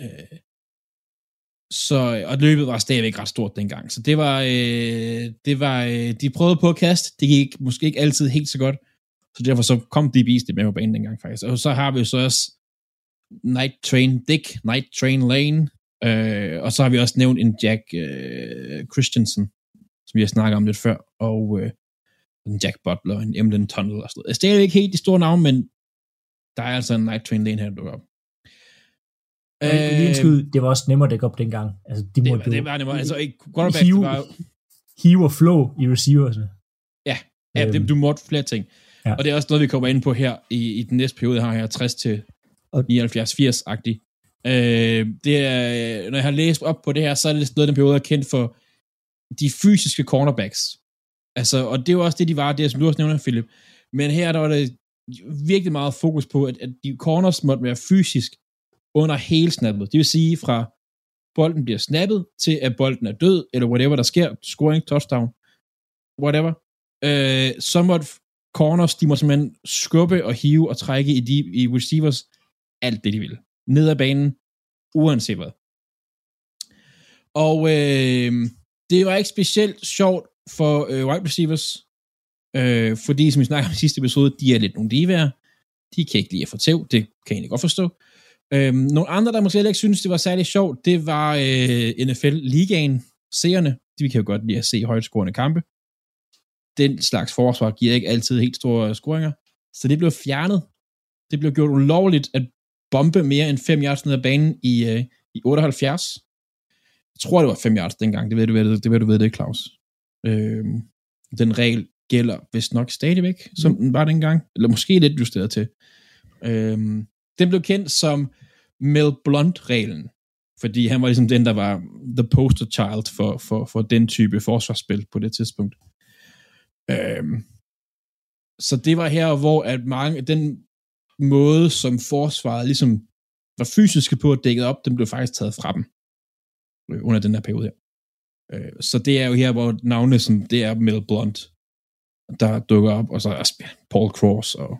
Øh, så, og løbet var stadigvæk ret stort dengang. Så det var, øh, det var øh, de prøvede på at kaste. Det gik måske ikke altid helt så godt. Så derfor så kom de det med på banen dengang faktisk. Og så har vi så også Night Train Dick, Night Train Lane, øh, og så har vi også nævnt en Jack øh, Christensen, som vi har snakket om lidt før, og øh, en Jack Butler, en Emden Tunnel og sådan noget. Det er ikke helt de store navne, men der er altså en Night Train Lane her, der dukker op. Øh, skud, det var også nemmere at dække op dengang. Altså, de det, var, det var nemmere. Altså, ikke, hive, var jo... hive og flow i receiversne. Ja, ja øhm. det, du måtte flere ting. Ja. Og det er også noget, vi kommer ind på her i, i den næste periode, har her 60 til 79-80-agtig. Øh, det er, når jeg har læst op på det her, så er det noget den periode, er kendt for de fysiske cornerbacks. Altså, og det er jo også det, de var, det som du også nævner, Philip. Men her der var det virkelig meget fokus på, at, at de corners måtte være fysisk under hele snappet. Det vil sige fra bolden bliver snappet, til at bolden er død, eller whatever der sker, scoring, touchdown, whatever. Øh, så måtte corners, de må simpelthen skubbe og hive og trække i, de, i receivers alt det, de vil. Ned ad banen, uanset hvad. Og øh, det var ikke specielt sjovt for øh, wide receivers, øh, fordi som vi snakker om i sidste episode, de er lidt nogle divaer. De kan ikke lide at få tæv, det kan jeg egentlig godt forstå. Øhm, nogle andre, der måske ikke synes, det var særlig sjovt, det var øh, NFL-ligaen, seerne. De kan jo godt lide at se højt kampe. Den slags forsvar giver ikke altid helt store scoringer. Så det blev fjernet. Det blev gjort ulovligt at bombe mere end 5 yards ned ad banen i, øh, i 78. Jeg tror, det var 5 yards dengang. Det ved du, det, det, ved du ved det, Claus. Øhm, den regel gælder vist nok stadigvæk, som mm. den var dengang. Eller måske lidt justeret til. Øhm, den blev kendt som Mel Blunt-reglen, fordi han var ligesom den, der var the poster child for, for, for den type forsvarsspil på det tidspunkt. Øhm, så det var her, hvor at mange, den måde, som forsvaret ligesom var fysiske på at dække op, den blev faktisk taget fra dem øh, under den her periode her. Øh, så det er jo her, hvor navne som det er Mel Blunt, der dukker op, og så er Paul Cross og,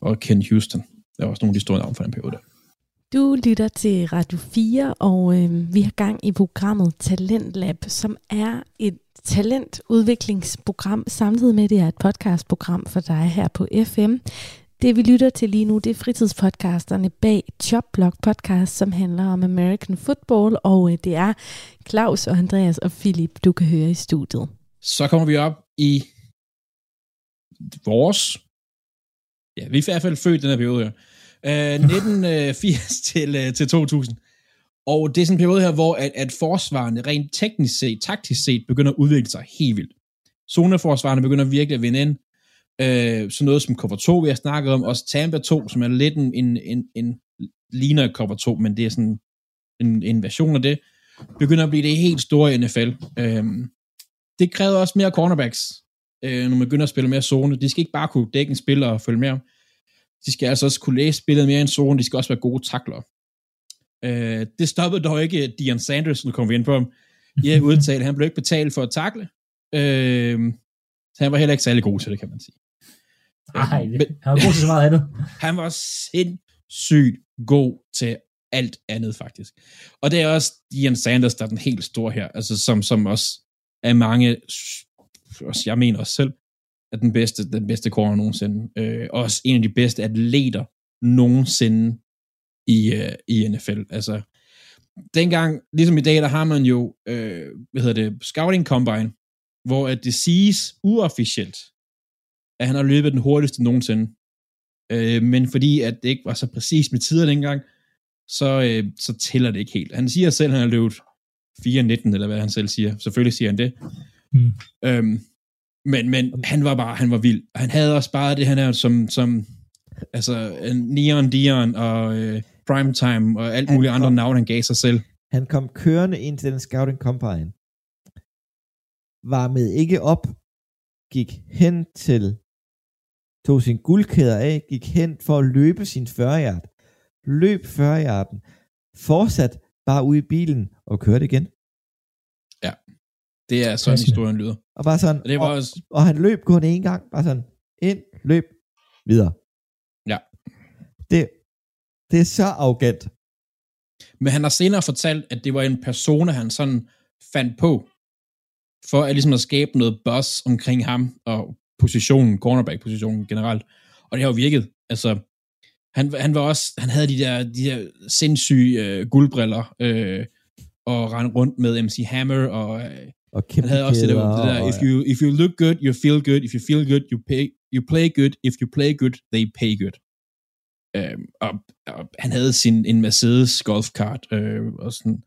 og Ken Houston. Der er også nogle af de store navne fra den periode der. Du lytter til Radio 4, og øh, vi har gang i programmet Talentlab, som er et talentudviklingsprogram, samtidig med, at det er et podcastprogram for dig her på FM. Det vi lytter til lige nu, det er fritidspodcasterne bag Chopblock Podcast, som handler om American Football, og øh, det er Claus og Andreas og Philip, du kan høre i studiet. Så kommer vi op i vores, ja, vi er i hvert fald født den her periode her, Øh, uh, 1980 til, øh, til 2000. Og det er sådan en periode her, hvor at, at forsvarene rent teknisk set, taktisk set, begynder at udvikle sig helt vildt. Zoneforsvarene begynder virkelig at vinde ind. Øh, sådan noget som cover 2, vi har snakket om, også Tampa 2, som er lidt en, en, en, en ligner cover 2, men det er sådan en, en version af det, begynder at blive det helt store i NFL. Øh, det kræver også mere cornerbacks, øh, når man begynder at spille mere zone. De skal ikke bare kunne dække en spiller og følge med. De skal altså også kunne læse spillet mere end zone, de skal også være gode takler. Øh, det stoppede dog ikke Dion Sanders, nu kommer vi ind på ham, i udtale. Han blev ikke betalt for at takle. Øh, så han var heller ikke særlig god til det, kan man sige. Nej, han var god til så meget andet. han var sindssygt god til alt andet, faktisk. Og det er også Dion Sanders, der er den helt store her, altså som, som også er mange, også jeg mener også selv, er den bedste, den bedste corner nogensinde. Øh, også en af de bedste atleter nogensinde i, uh, i NFL. Altså, dengang, ligesom i dag, der har man jo, øh, hvad hedder det, scouting combine, hvor at det siges uofficielt, at han har løbet den hurtigste nogensinde. Øh, men fordi at det ikke var så præcis med tider dengang, så, øh, så tæller det ikke helt. Han siger selv, at han har løbet 4.19, eller hvad han selv siger. Selvfølgelig siger han det. Mm. Øhm, men, men han var bare, han var vild. Han havde også bare det, han er som, som altså Neon Dion og øh, Primetime og alt muligt andre navne, han gav sig selv. Han kom kørende ind til den scouting combine varmede ikke op, gik hen til, tog sin guldkæder af, gik hen for at løbe sin 40 løb 40 yarden, fortsat bare ude i bilen og kørte igen. Det er sådan historien lyder. Og bare sådan, og, det var og, også... og han løb kun en gang, bare sådan, ind, løb, videre. Ja. Det, det er så arrogant. Men han har senere fortalt, at det var en persona, han sådan fandt på, for at ligesom at skabe noget buzz omkring ham og positionen, cornerback-positionen generelt. Og det har jo virket. Altså, han, han var også, han havde de der, de der sindssyge øh, guldbriller, øh, og rendte rundt med MC Hammer, og, øh, og han havde også det der, det der if, you, if you look good, you feel good, if you feel good, you, pay, you play good, if you play good, they pay good. Øh, og, og, han havde sin en Mercedes golf cart, øh, og sådan,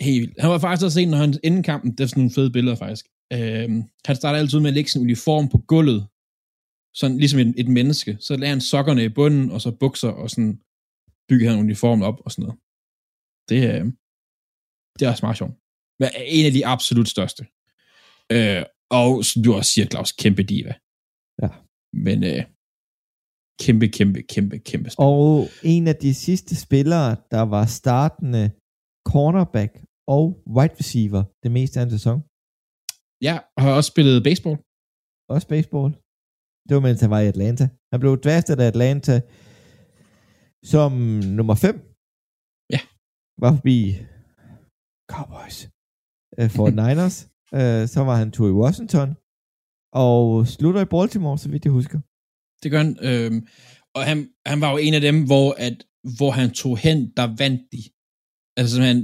helt. Han var faktisk også en, når han inden kampen, det er sådan nogle fede billeder faktisk. Øhm, han starter altid med at lægge sin uniform på gulvet, sådan ligesom et, et menneske. Så lagde han sokkerne i bunden, og så bukser, og sådan bygger han uniformen op og sådan noget. Det, øh, det er også meget sjovt. Men en af de absolut største. Øh, og som du også siger, Claus, kæmpe diva. Ja. Men øh, kæmpe, kæmpe, kæmpe, kæmpe spiller. Og en af de sidste spillere, der var startende cornerback og wide receiver det meste af en sæson. Ja, og har også spillet baseball. Også baseball. Det var mens han var i Atlanta. Han blev draftet af Atlanta som nummer 5. Ja. Var forbi Cowboys. Uh, for Niners. Uh, så var han to i Washington. Og slutter i Baltimore, så vidt jeg husker. Det gør han. Øh, og han, han var jo en af dem, hvor, at, hvor han tog hen, der vandt de. Altså simpelthen,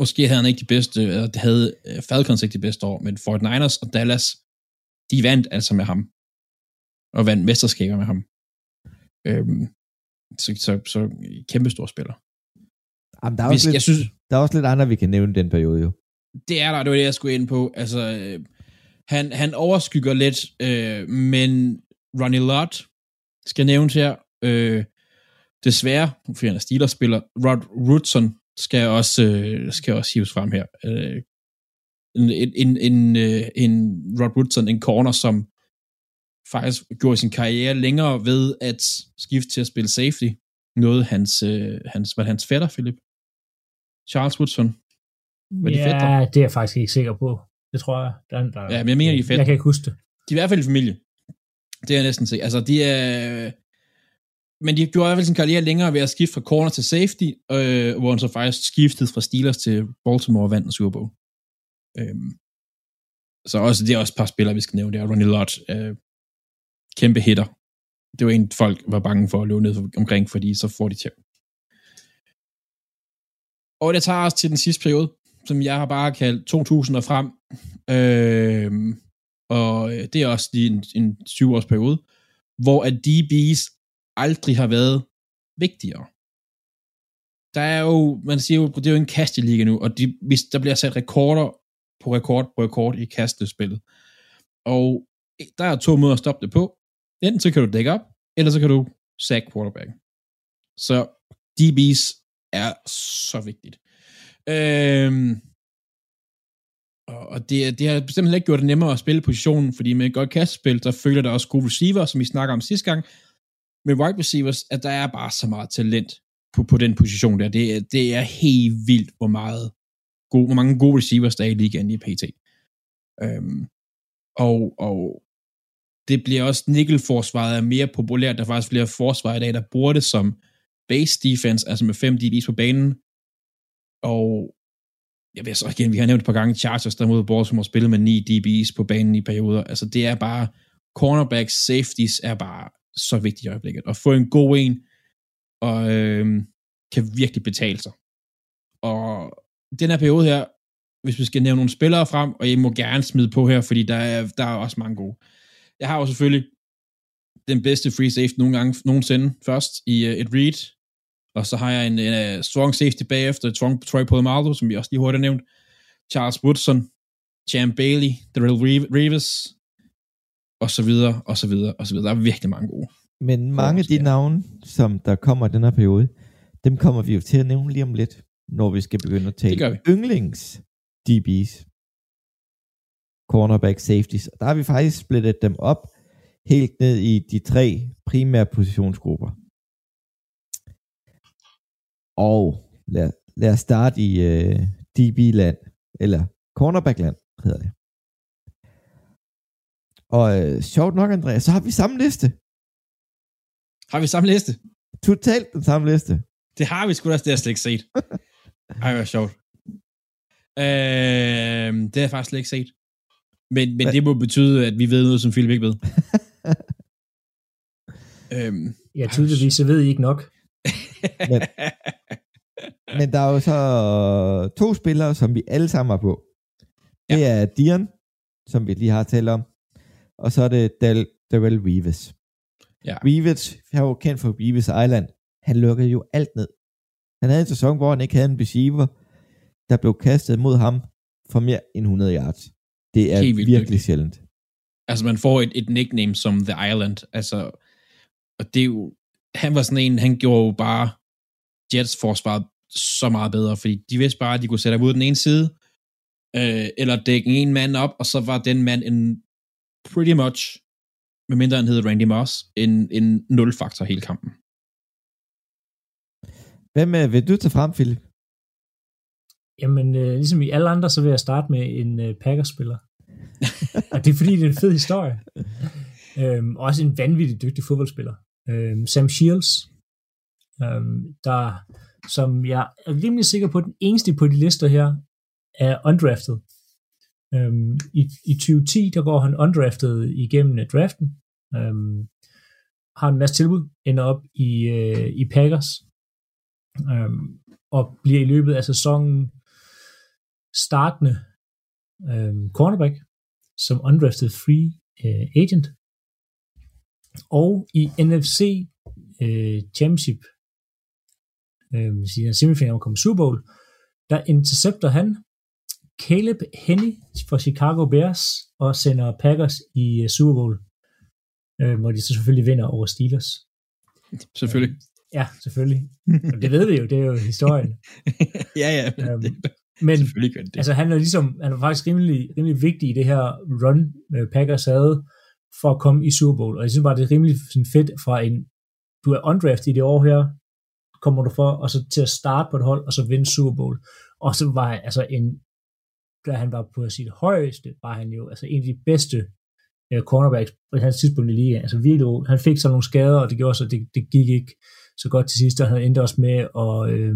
måske havde han ikke de bedste, eller det havde øh, Falcons ikke de bedste år, men Fort Niners og Dallas, de vandt altså med ham. Og vandt mesterskaber med ham. Øhm, så, så, så kæmpe stor spiller. Jamen, der, er Hvis, lidt, jeg synes, der er også lidt andre, vi kan nævne den periode jo. Det er der, det var det, jeg skulle ind på. Altså, øh, han, han overskygger lidt, øh, men Ronnie Lott skal nævnes her. Øh, desværre, fordi han er Steelers-spiller, Rod Woodson skal også, øh, skal også hives frem her. Øh, en, en, en, øh, en Rod Woodson, en corner, som faktisk gjorde sin karriere længere ved at skifte til at spille safety. Noget hans, øh, hans, var det hans fætter, Philip? Charles Woodson. Var de ja, fætter? det er jeg faktisk ikke sikker på. Det tror jeg. Der, er- der, Ja, men jeg mener, de er fætter. Jeg kan ikke huske det. De er i hvert fald i familie. Det er jeg næsten se. Altså, de er... Men de gjorde i hvert fald sin karriere længere ved at skifte fra corner til safety, øh, hvor han så faktisk skiftede fra Steelers til Baltimore og vandt en Super Bowl. Øhm, så også, det er også et par spillere, vi skal nævne. Det er Ronnie Lott, øh, kæmpe hitter. Det var en, folk var bange for at løbe ned omkring, fordi så får de tæv. Og det tager os til den sidste periode, som jeg har bare kaldt 2000 og frem. Øhm, øh, og det er også lige en, en 7-års periode, hvor at DB's aldrig har været vigtigere. Der er jo, man siger jo, det er jo en kasteliga nu, og de, hvis der bliver sat rekorder på rekord på rekord i kastespillet. Og øh, der er to måder at stoppe det på. Enten så kan du dække op, eller så kan du sack quarterback. Så DB's er så vigtigt. Øhm, og og det, det har bestemt heller ikke gjort det nemmere at spille positionen, fordi med et godt kastspil, så følger der også gode receiver, som vi snakker om sidste gang. Med wide receivers, at der er bare så meget talent på, på den position der. Det, er- det er helt vildt, hvor meget gode, hvor mange gode receivers der er i ligaen i PT. Øhm, og, og det bliver også nickel-forsvaret er mere populært. Der er faktisk flere forsvar i dag, der bruger det som base defense, altså med fem DB's på banen. Og jeg ved så igen, vi har nævnt et par gange Chargers, der mod Baltimore spillet med 9 DB's på banen i perioder. Altså det er bare, cornerbacks, safeties er bare så vigtigt i øjeblikket. At få en god en, og øh, kan virkelig betale sig. Og den her periode her, hvis vi skal nævne nogle spillere frem, og jeg må gerne smide på her, fordi der er, der er også mange gode. Jeg har jo selvfølgelig den bedste free safety nogle gange, nogensinde først i uh, et read, og så har jeg en, en uh, strong safety bagefter, Troy, Troy Polamalu, som vi også lige hurtigt har nævnt, Charles Woodson, Champ Bailey, Darrell Reev- Reeves, og så videre, og så videre, og så videre. Der er virkelig mange gode. Men mange af de navne, som der kommer i den her periode, dem kommer vi jo til at nævne lige om lidt, når vi skal begynde at tale yndlings DB's, cornerback safeties. Og der har vi faktisk splittet dem op helt ned i de tre primære positionsgrupper. Og lad, lad os starte i uh, DB-land, eller cornerback-land, hedder det. Og øh, sjovt nok, Andreas, så har vi samme liste. Har vi samme liste? Totalt den samme liste. Det har vi sgu da, det har jeg slet ikke set. Ej, hvor sjovt. Øh, det har jeg faktisk slet ikke set. Men, men det må betyde, at vi ved noget, som Philip ikke ved. øhm, Ja, tydeligvis, så ved I ikke nok. Men- Men der er jo så to spillere, som vi alle sammen er på. Det er Dion, som vi lige har talt om, og så er det Del, Darrell Reeves. Ja. Reeves, jeg er jo kendt for Reeves Island, han lukkede jo alt ned. Han havde en sæson, hvor han ikke havde en receiver, der blev kastet mod ham for mere end 100 yards. Det er Helt virkelig dygtig. sjældent. altså, man får et, et nickname som The Island. Altså, og det er jo, han var sådan en, han gjorde jo bare Jets forsvaret så meget bedre, fordi de vidste bare, at de kunne sætte ham ud den ene side, øh, eller dække en mand op, og så var den mand en pretty much, medmindre han hed Randy Moss, en, en nul-faktor hele kampen. Hvem øh, vil du tage frem, Philip? Jamen, øh, ligesom i alle andre, så vil jeg starte med en øh, Packers-spiller. og det er fordi, det er en fed historie. Øhm, også en vanvittig dygtig fodboldspiller. Øhm, Sam Shields, øhm, der, som jeg er rimelig sikker på, den eneste på de lister her, er undrafted. Øhm, i, I 2010, der går han undrafted igennem øh, draften. Øhm, har en masse tilbud, ender op i, øh, i Packers. Øhm, og bliver i løbet af sæsonen startende øhm, cornerback som undrafted free øh, agent. Og i NFC øh, Championship øh, siger semifinalen om Super Bowl, der intercepter han Caleb Henney fra Chicago Bears og sender Packers i øh, Super Bowl, øh, hvor de så selvfølgelig vinder over Steelers. Selvfølgelig. Ja, selvfølgelig. Og det ved vi jo, det er jo historien. ja, ja. Øhm, Men selvfølgelig det. altså, han er ligesom, han er faktisk rimelig, rimelig vigtig i det her run, øh, Packers havde, for at komme i Super Bowl. Og jeg synes bare, det er rimelig sådan fedt fra en, du er undrafted i det år her, kommer du for, og så til at starte på et hold, og så vinde Super Bowl. Og så var han, altså en, da han var på sit højeste, var han jo altså en af de bedste uh, cornerbacks på hans tidspunkt i ligaen. Altså virkelig, han fik så nogle skader, og det gjorde så, det, det gik ikke så godt til sidst, og han endte også med at øh,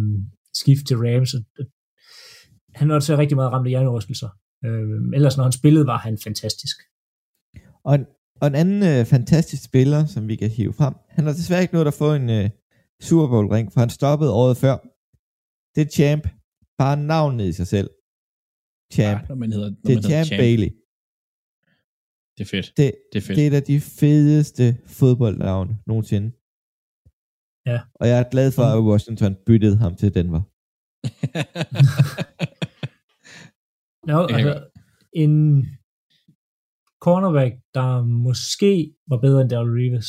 skifte til Rams. Og, han var så rigtig meget ramt af hjernerystelser. Øh, ellers når han spillede, var han fantastisk. Og en, og en anden øh, fantastisk spiller, som vi kan hive frem, han har desværre ikke nået at få en øh, Super Bowl ring, for han stoppede året før. Det er Champ. Bare navnet i sig selv. Champ. Ja, når man hedder, når det er man hedder Champ, Bailey. Det er fedt. Det, Det er fedt. det er af de fedeste fodboldnavne nogensinde. Ja. Og jeg er glad for, at Washington byttede ham til Denver. Ja, kan altså, en cornerback, der måske var bedre end Daryl Reeves.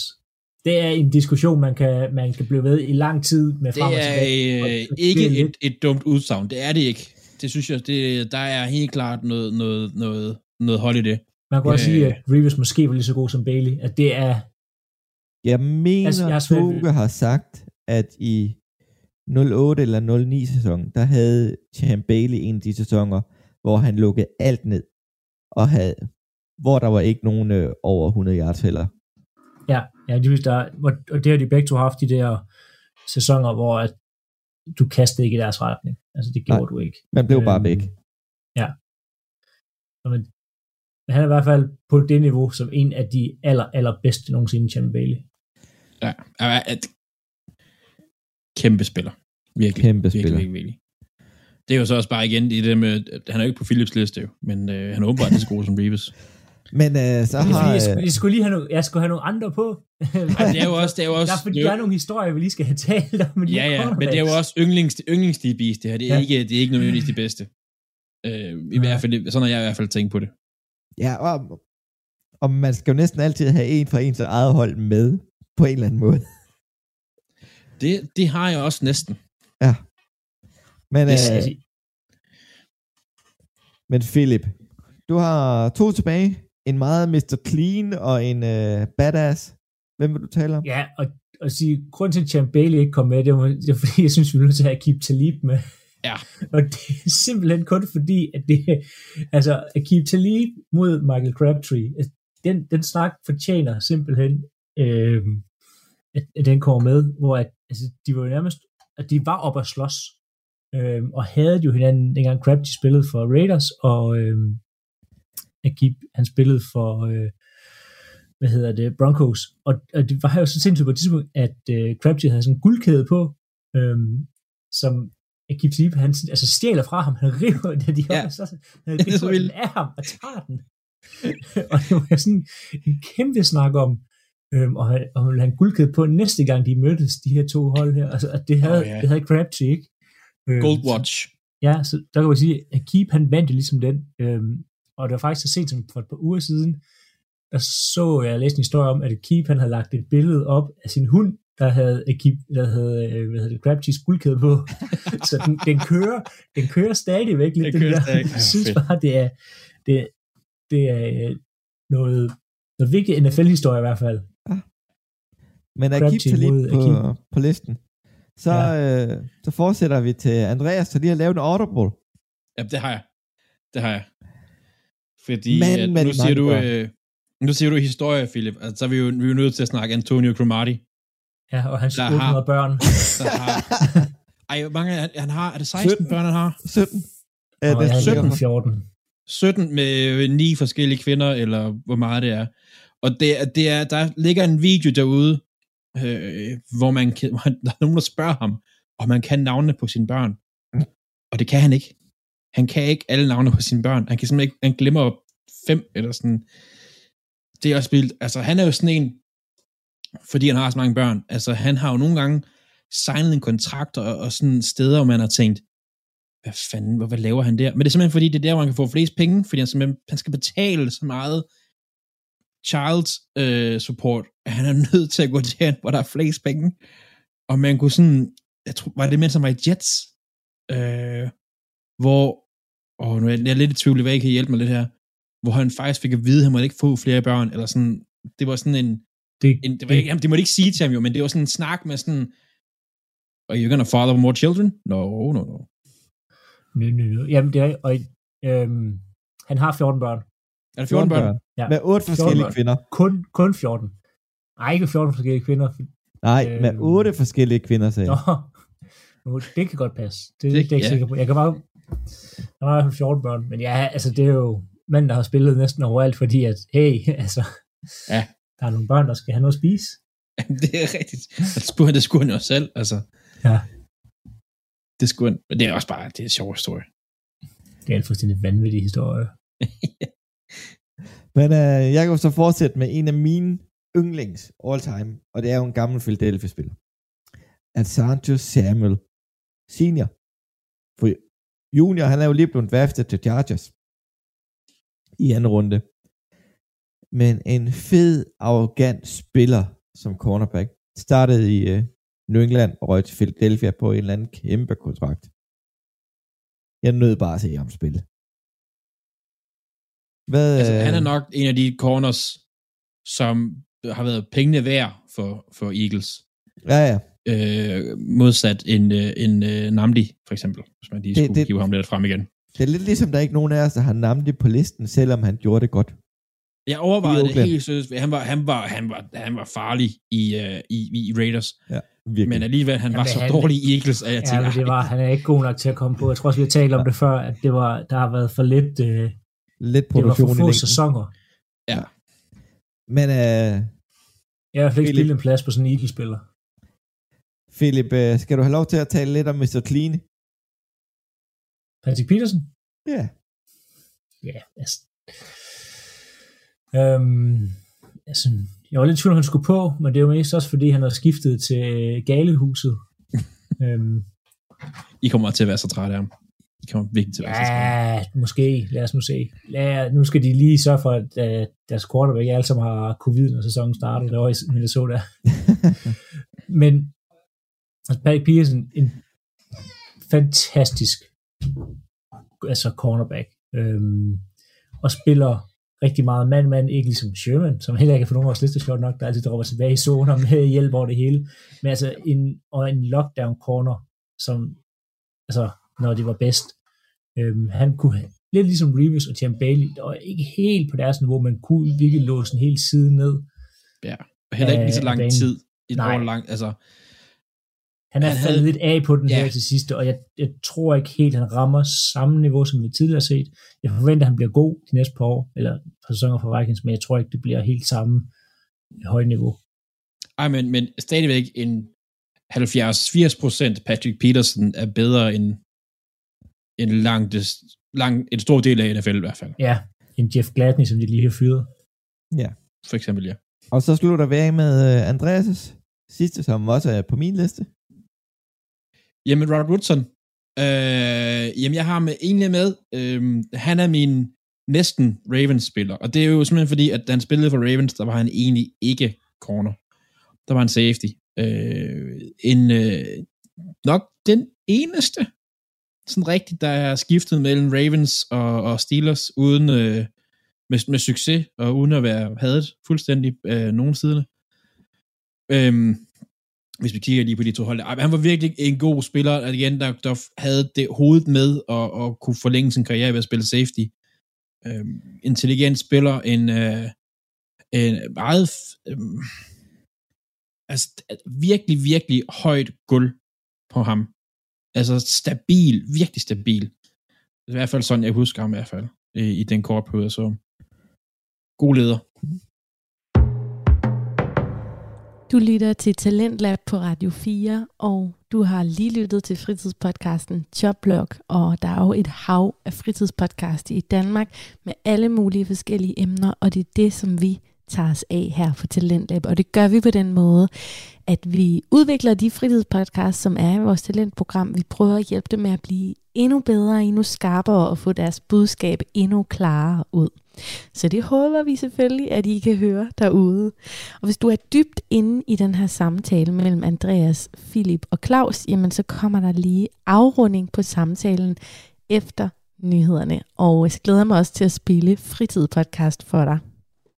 Det er en diskussion, man kan, man kan blive ved i lang tid med det frem og er tilbage. Og øh, det ikke er lidt- et, et dumt udsagn. Det er det ikke. Det synes jeg, det, der er helt klart noget, noget, noget, noget hold i det. Man kan også øh, sige, at Reeves måske var lige så god som Bailey. At det er, Jeg mener, Altså, jeg Toge har sagt, at i 08 eller 09 sæson, der havde Champ Bailey en af de sæsoner, hvor han lukkede alt ned, og havde, hvor der var ikke nogen øh, over 100 yards heller. Ja, ja det, der, og det har de begge to haft de der sæsoner, hvor at du kastede ikke i deres retning. Altså det gjorde Nej. du ikke. Man blev bare Øhm, væk. Ja. Men, men han er i hvert fald på det niveau, som en af de aller, allerbedste nogensinde, Champ Bailey. Ja, er, er, kæmpe spiller. Virkelig. Kæmpe virkelig, spiller. Virkelig, virkelig. Det er jo så også bare igen i det med, at han er jo ikke på Philips liste jo, men øh, han er åbenbart lige så god som Reeves. Men øh, så har... fordi, jeg, skulle, Øh, jeg, skulle lige have nogle, jeg skulle have nogle andre på. Ej, det er jo også, det er jo også, der, er, fordi, det er der jo- er nogle historier, vi lige skal have talt om. Ja, ja, men det er jo også yndlings, yndlings DB's, det her. Det er, Ja. ja. ikke, det er ikke nødvendigvis de bedste. Øh, I Nej. hvert fald, sådan har jeg i hvert fald tænkt på det. ja, og, og man skal jo næsten altid have en fra ens eget hold med, på en eller anden måde. Det, det har jeg også næsten. Men, Det øh, men Philip, du har to tilbage. En meget Mr. Clean og en øh, badass. Hvem vil du tale om? Ja, og, og sige, grund til, at Champ Bailey ikke kom med, det var, det var fordi, jeg synes, vi er nødt til at have Keep Talib med. Ja. Og det er simpelthen kun fordi, at det, altså, at Keep Talib mod Michael Crabtree, den, den snak fortjener simpelthen, øh, at, at den kommer med, hvor at, altså, de var jo nærmest, at de var op at slås, øh, og havde jo hinanden, dengang Crabtree spillede for Raiders, og øh, Akib, han spillede for, øh, hvad hedder det, Broncos, og, og det var jo så sindssygt på et tidspunkt, at øh, Crabtree havde sådan en guldkæde på, øh, som Akib Talib, han altså stjæler fra ham, han river det, de Ja. så, han er river den af ham og tager den. og det var sådan en kæmpe snak om, øhm, og, han, og han en guldkæde på næste gang, de mødtes, de her to hold her. Altså, at det havde, Åh, ja. det havde Crabtree ikke. Øhm, Gold Watch. Ja, så der kan man sige, at Keep han vandt jo ligesom den. Øhm, og det var faktisk så sent som for et par uger siden, der så jeg læste en historie om, at Keep han havde lagt et billede op af sin hund, der havde, Keep, der havde øh, hvad hedder det, Crabtrees guldkæde på. så den, den, kører, den kører stadigvæk lidt. Den kører der. stadig. Jeg Ja, synes bare, det er, det, det er øh, noget, noget vigtig NFL-historie i hvert fald. Men Akib Talib mod på, Akib. på listen. Så, ja. øh, så fortsætter vi til Andreas, så lige har lavet en audible. Ja, det har jeg. Det har jeg. Fordi Men at nu, siger du, øh, nu siger du historie, Philip. Altså, så er vi jo, vi er jo nødt til at snakke Antonio Cromartie. Ja, og hans Der 800 har- børn. Der har, ej, mange han, han har? Er det 16 17. børn, han har? 17. Ja, Og det er er 17. 14. 17 med ni forskellige kvinder, eller hvor meget det er. Og det, er- det er, der ligger en video derude, øh, hvor, man der er nogen, der spørger ham, om man kan navnene på sine børn. Og det kan han ikke. Han kan ikke alle navne på sine børn. Han kan simpelthen ikke, han glemmer fem, eller sådan. Det er også vildt. Altså, han er jo sådan en, fordi han har så mange børn. Altså, han har jo nogle gange signet en kontrakt, og, og sådan steder, hvor man har tænkt, hvad fanden, hvad, hvad laver han der? Men det er simpelthen fordi, det er der, hvor han kan få flest penge, fordi han, simpelthen, han skal betale så meget child øh, support, at han er nødt til at gå til, hvor der er flest penge. Og man kunne sådan, jeg tror, var det mens han var i Jets, øh, hvor, åh, nu er jeg, jeg er lidt i tvivl, hvad I kan hjælpe mig lidt her, hvor han faktisk fik at vide, at han måtte ikke få flere børn, eller sådan, det var sådan en, Det, en det, var, ikke- jamen, det må de ikke sige til ham jo, men det var sådan en snak med sådan, are you gonna father more children? No, no, no. Nø, nø, nø. Jamen, det er, og, øhm, han har 14 børn. Er det 14 børn? Ja. Med otte 14 forskellige børn. kvinder. Kun, kun 14. Nej, ikke 14 forskellige kvinder. Nej, med Øhm. otte forskellige kvinder, sagde Nå, jeg. nu, det kan godt passe. Det, Det- det, det er jeg ikke ja. sikker på. Jeg kan bare... Der var i hvert fald 14 børn. Men ja, altså, det er jo manden, der har spillet næsten overalt, fordi at, hey, altså... Ja. Der er nogle børn, der skal have noget at spise. det er rigtigt. Det skulle, det skulle han jo selv, altså. Ja. Det skulle han, men det er også bare, det er en sjov historie. Det er en fuldstændig vanvittig historie. Men øh, jeg kan jo så fortsætte med en af mine yndlings all time, og det er jo en gammel Philadelphia-spiller. Alessandro Samuel Senior. Junior, han er jo lige blevet draftet til Chargers i anden runde. Men en fed, arrogant spiller som cornerback. Startede i øh, New England og røg til Philadelphia på en eller anden kæmpe kontrakt. Jeg nød bare at se ham spille. Hvad, Altså, han er øh, nok en af de corners, som har været pengene værd for, for Eagles. Ja, ja. Øh, modsat en, øh, en uh, Namdi, for eksempel, hvis man lige Det- skulle det- hive ham lidt frem igen. Det er lidt ligesom, der er ikke nogen af os, der har navnet på listen, selvom han gjorde det godt. Jeg overvejede det helt seriøst. Han var, han var, han var, han var farlig i, uh, i, i Raiders, Ja, virkelig. men alligevel, han var Jamen, så han- dårlig i Eagles, at jeg Ja, tænkte, det var, han er ikke god nok til at komme på. Jeg tror også, vi har talt om det før, at det var, der har været for lidt, øh, Lidt det var produktion for i få sæsoner. Men uh, Jeg har i hvert fald ikke spillet en plads på sådan en Eagles-spiller. Philip, uh, skal du have lov til at tale lidt om Mr. Clean? Patrick Peterson? Ja. Ja, altså. Øhm, altså, jeg var lidt tvivl, om han skulle på, men det er jo mest også, fordi han har skiftet til Galehuset. øhm, I kommer til at være så trætte af ham. I kommer virkelig til at være så trætte. ja, måske. Lad os nu se. Lad, nu skal de lige sørge for, at uh, deres quarterback alle sammen har covid, når sæsonen starter derovre i Minnesota. Men altså, Patrick Peterson, en fantastisk altså cornerback, øhm, og spiller rigtig meget mand-mand, ikke ligesom Sherman, som heller ikke er på nogen af vores liste, nok, der altid dropper tilbage i zoner med hjælp over det hele, men altså en, og en lockdown corner, som, altså, når de var bedst, øhm, han kunne lidt ligesom Reeves og Tim Bailey, og ikke helt på deres niveau, men kunne virkelig låse en hel side ned, Og heller ikke lige så lang banen. tid. Nej. år lang, altså, Han er Han faldet havde- lidt af på den Ja. her til sidste, og jeg, jeg tror ikke helt, han rammer samme niveau, som vi tidligere har set. Jeg forventer, at han bliver god de næste par år, eller par sæsoner for Vikings, men jeg tror ikke, det bliver helt samme høje niveau. ej, men, men stadigvæk en 70-80% Patrick Peterson er bedre end en lang, lang, en stor del af NFL i hvert fald. Ja, en Jeff Gladney, som de lige har fyret. For eksempel, ja. Og så slutter vi af med uh, Andreas' sidste, som også er på min liste. Jamen, Robert Woodson. Øh, jamen, jeg har med egentlig med, øh, han er min næsten Ravens-spiller, og det er jo simpelthen fordi, at da han spillede for Ravens, der var han egentlig ikke corner. Der var han safety. Øh, en, øh, nok den eneste, sådan rigtigt, der er skiftet mellem Ravens og, og Steelers, uden øh, med, med succes, og uden at være hadet fuldstændig øh, nogen siderne. Øhm, hvis vi kigger lige på de to hold. Han var virkelig en god spiller, at igen, der, der havde det hovedet med og, og kunne forlænge sin karriere ved at spille safety. Øhm, intelligent spiller, en, øh, en meget øh, altså, virkelig, virkelig højt guld på ham. Altså stabil, virkelig stabil. I hvert fald sådan, jeg husker ham i hvert fald, i, i den korte periode, så god leder. Du lytter til Talentlab på Radio 4, og du har lige lyttet til fritidspodcasten Joblog, og der er jo et hav af fritidspodcast i Danmark med alle mulige forskellige emner, og det er det, som vi tager os af her på Talentlab, og det gør vi på den måde, at vi udvikler de fritidspodcasts, som er i vores talentprogram. Vi prøver at hjælpe dem med at blive endnu bedre, endnu skarpere og få deres budskab endnu klarere ud. Så det håber vi selvfølgelig, at I kan høre derude. Og hvis du er dybt inde i den her samtale mellem Andreas, Philip og Claus, jamen så kommer der lige afrunding på samtalen efter nyhederne. Og jeg glæder mig også til at spille fritidspodcast for dig.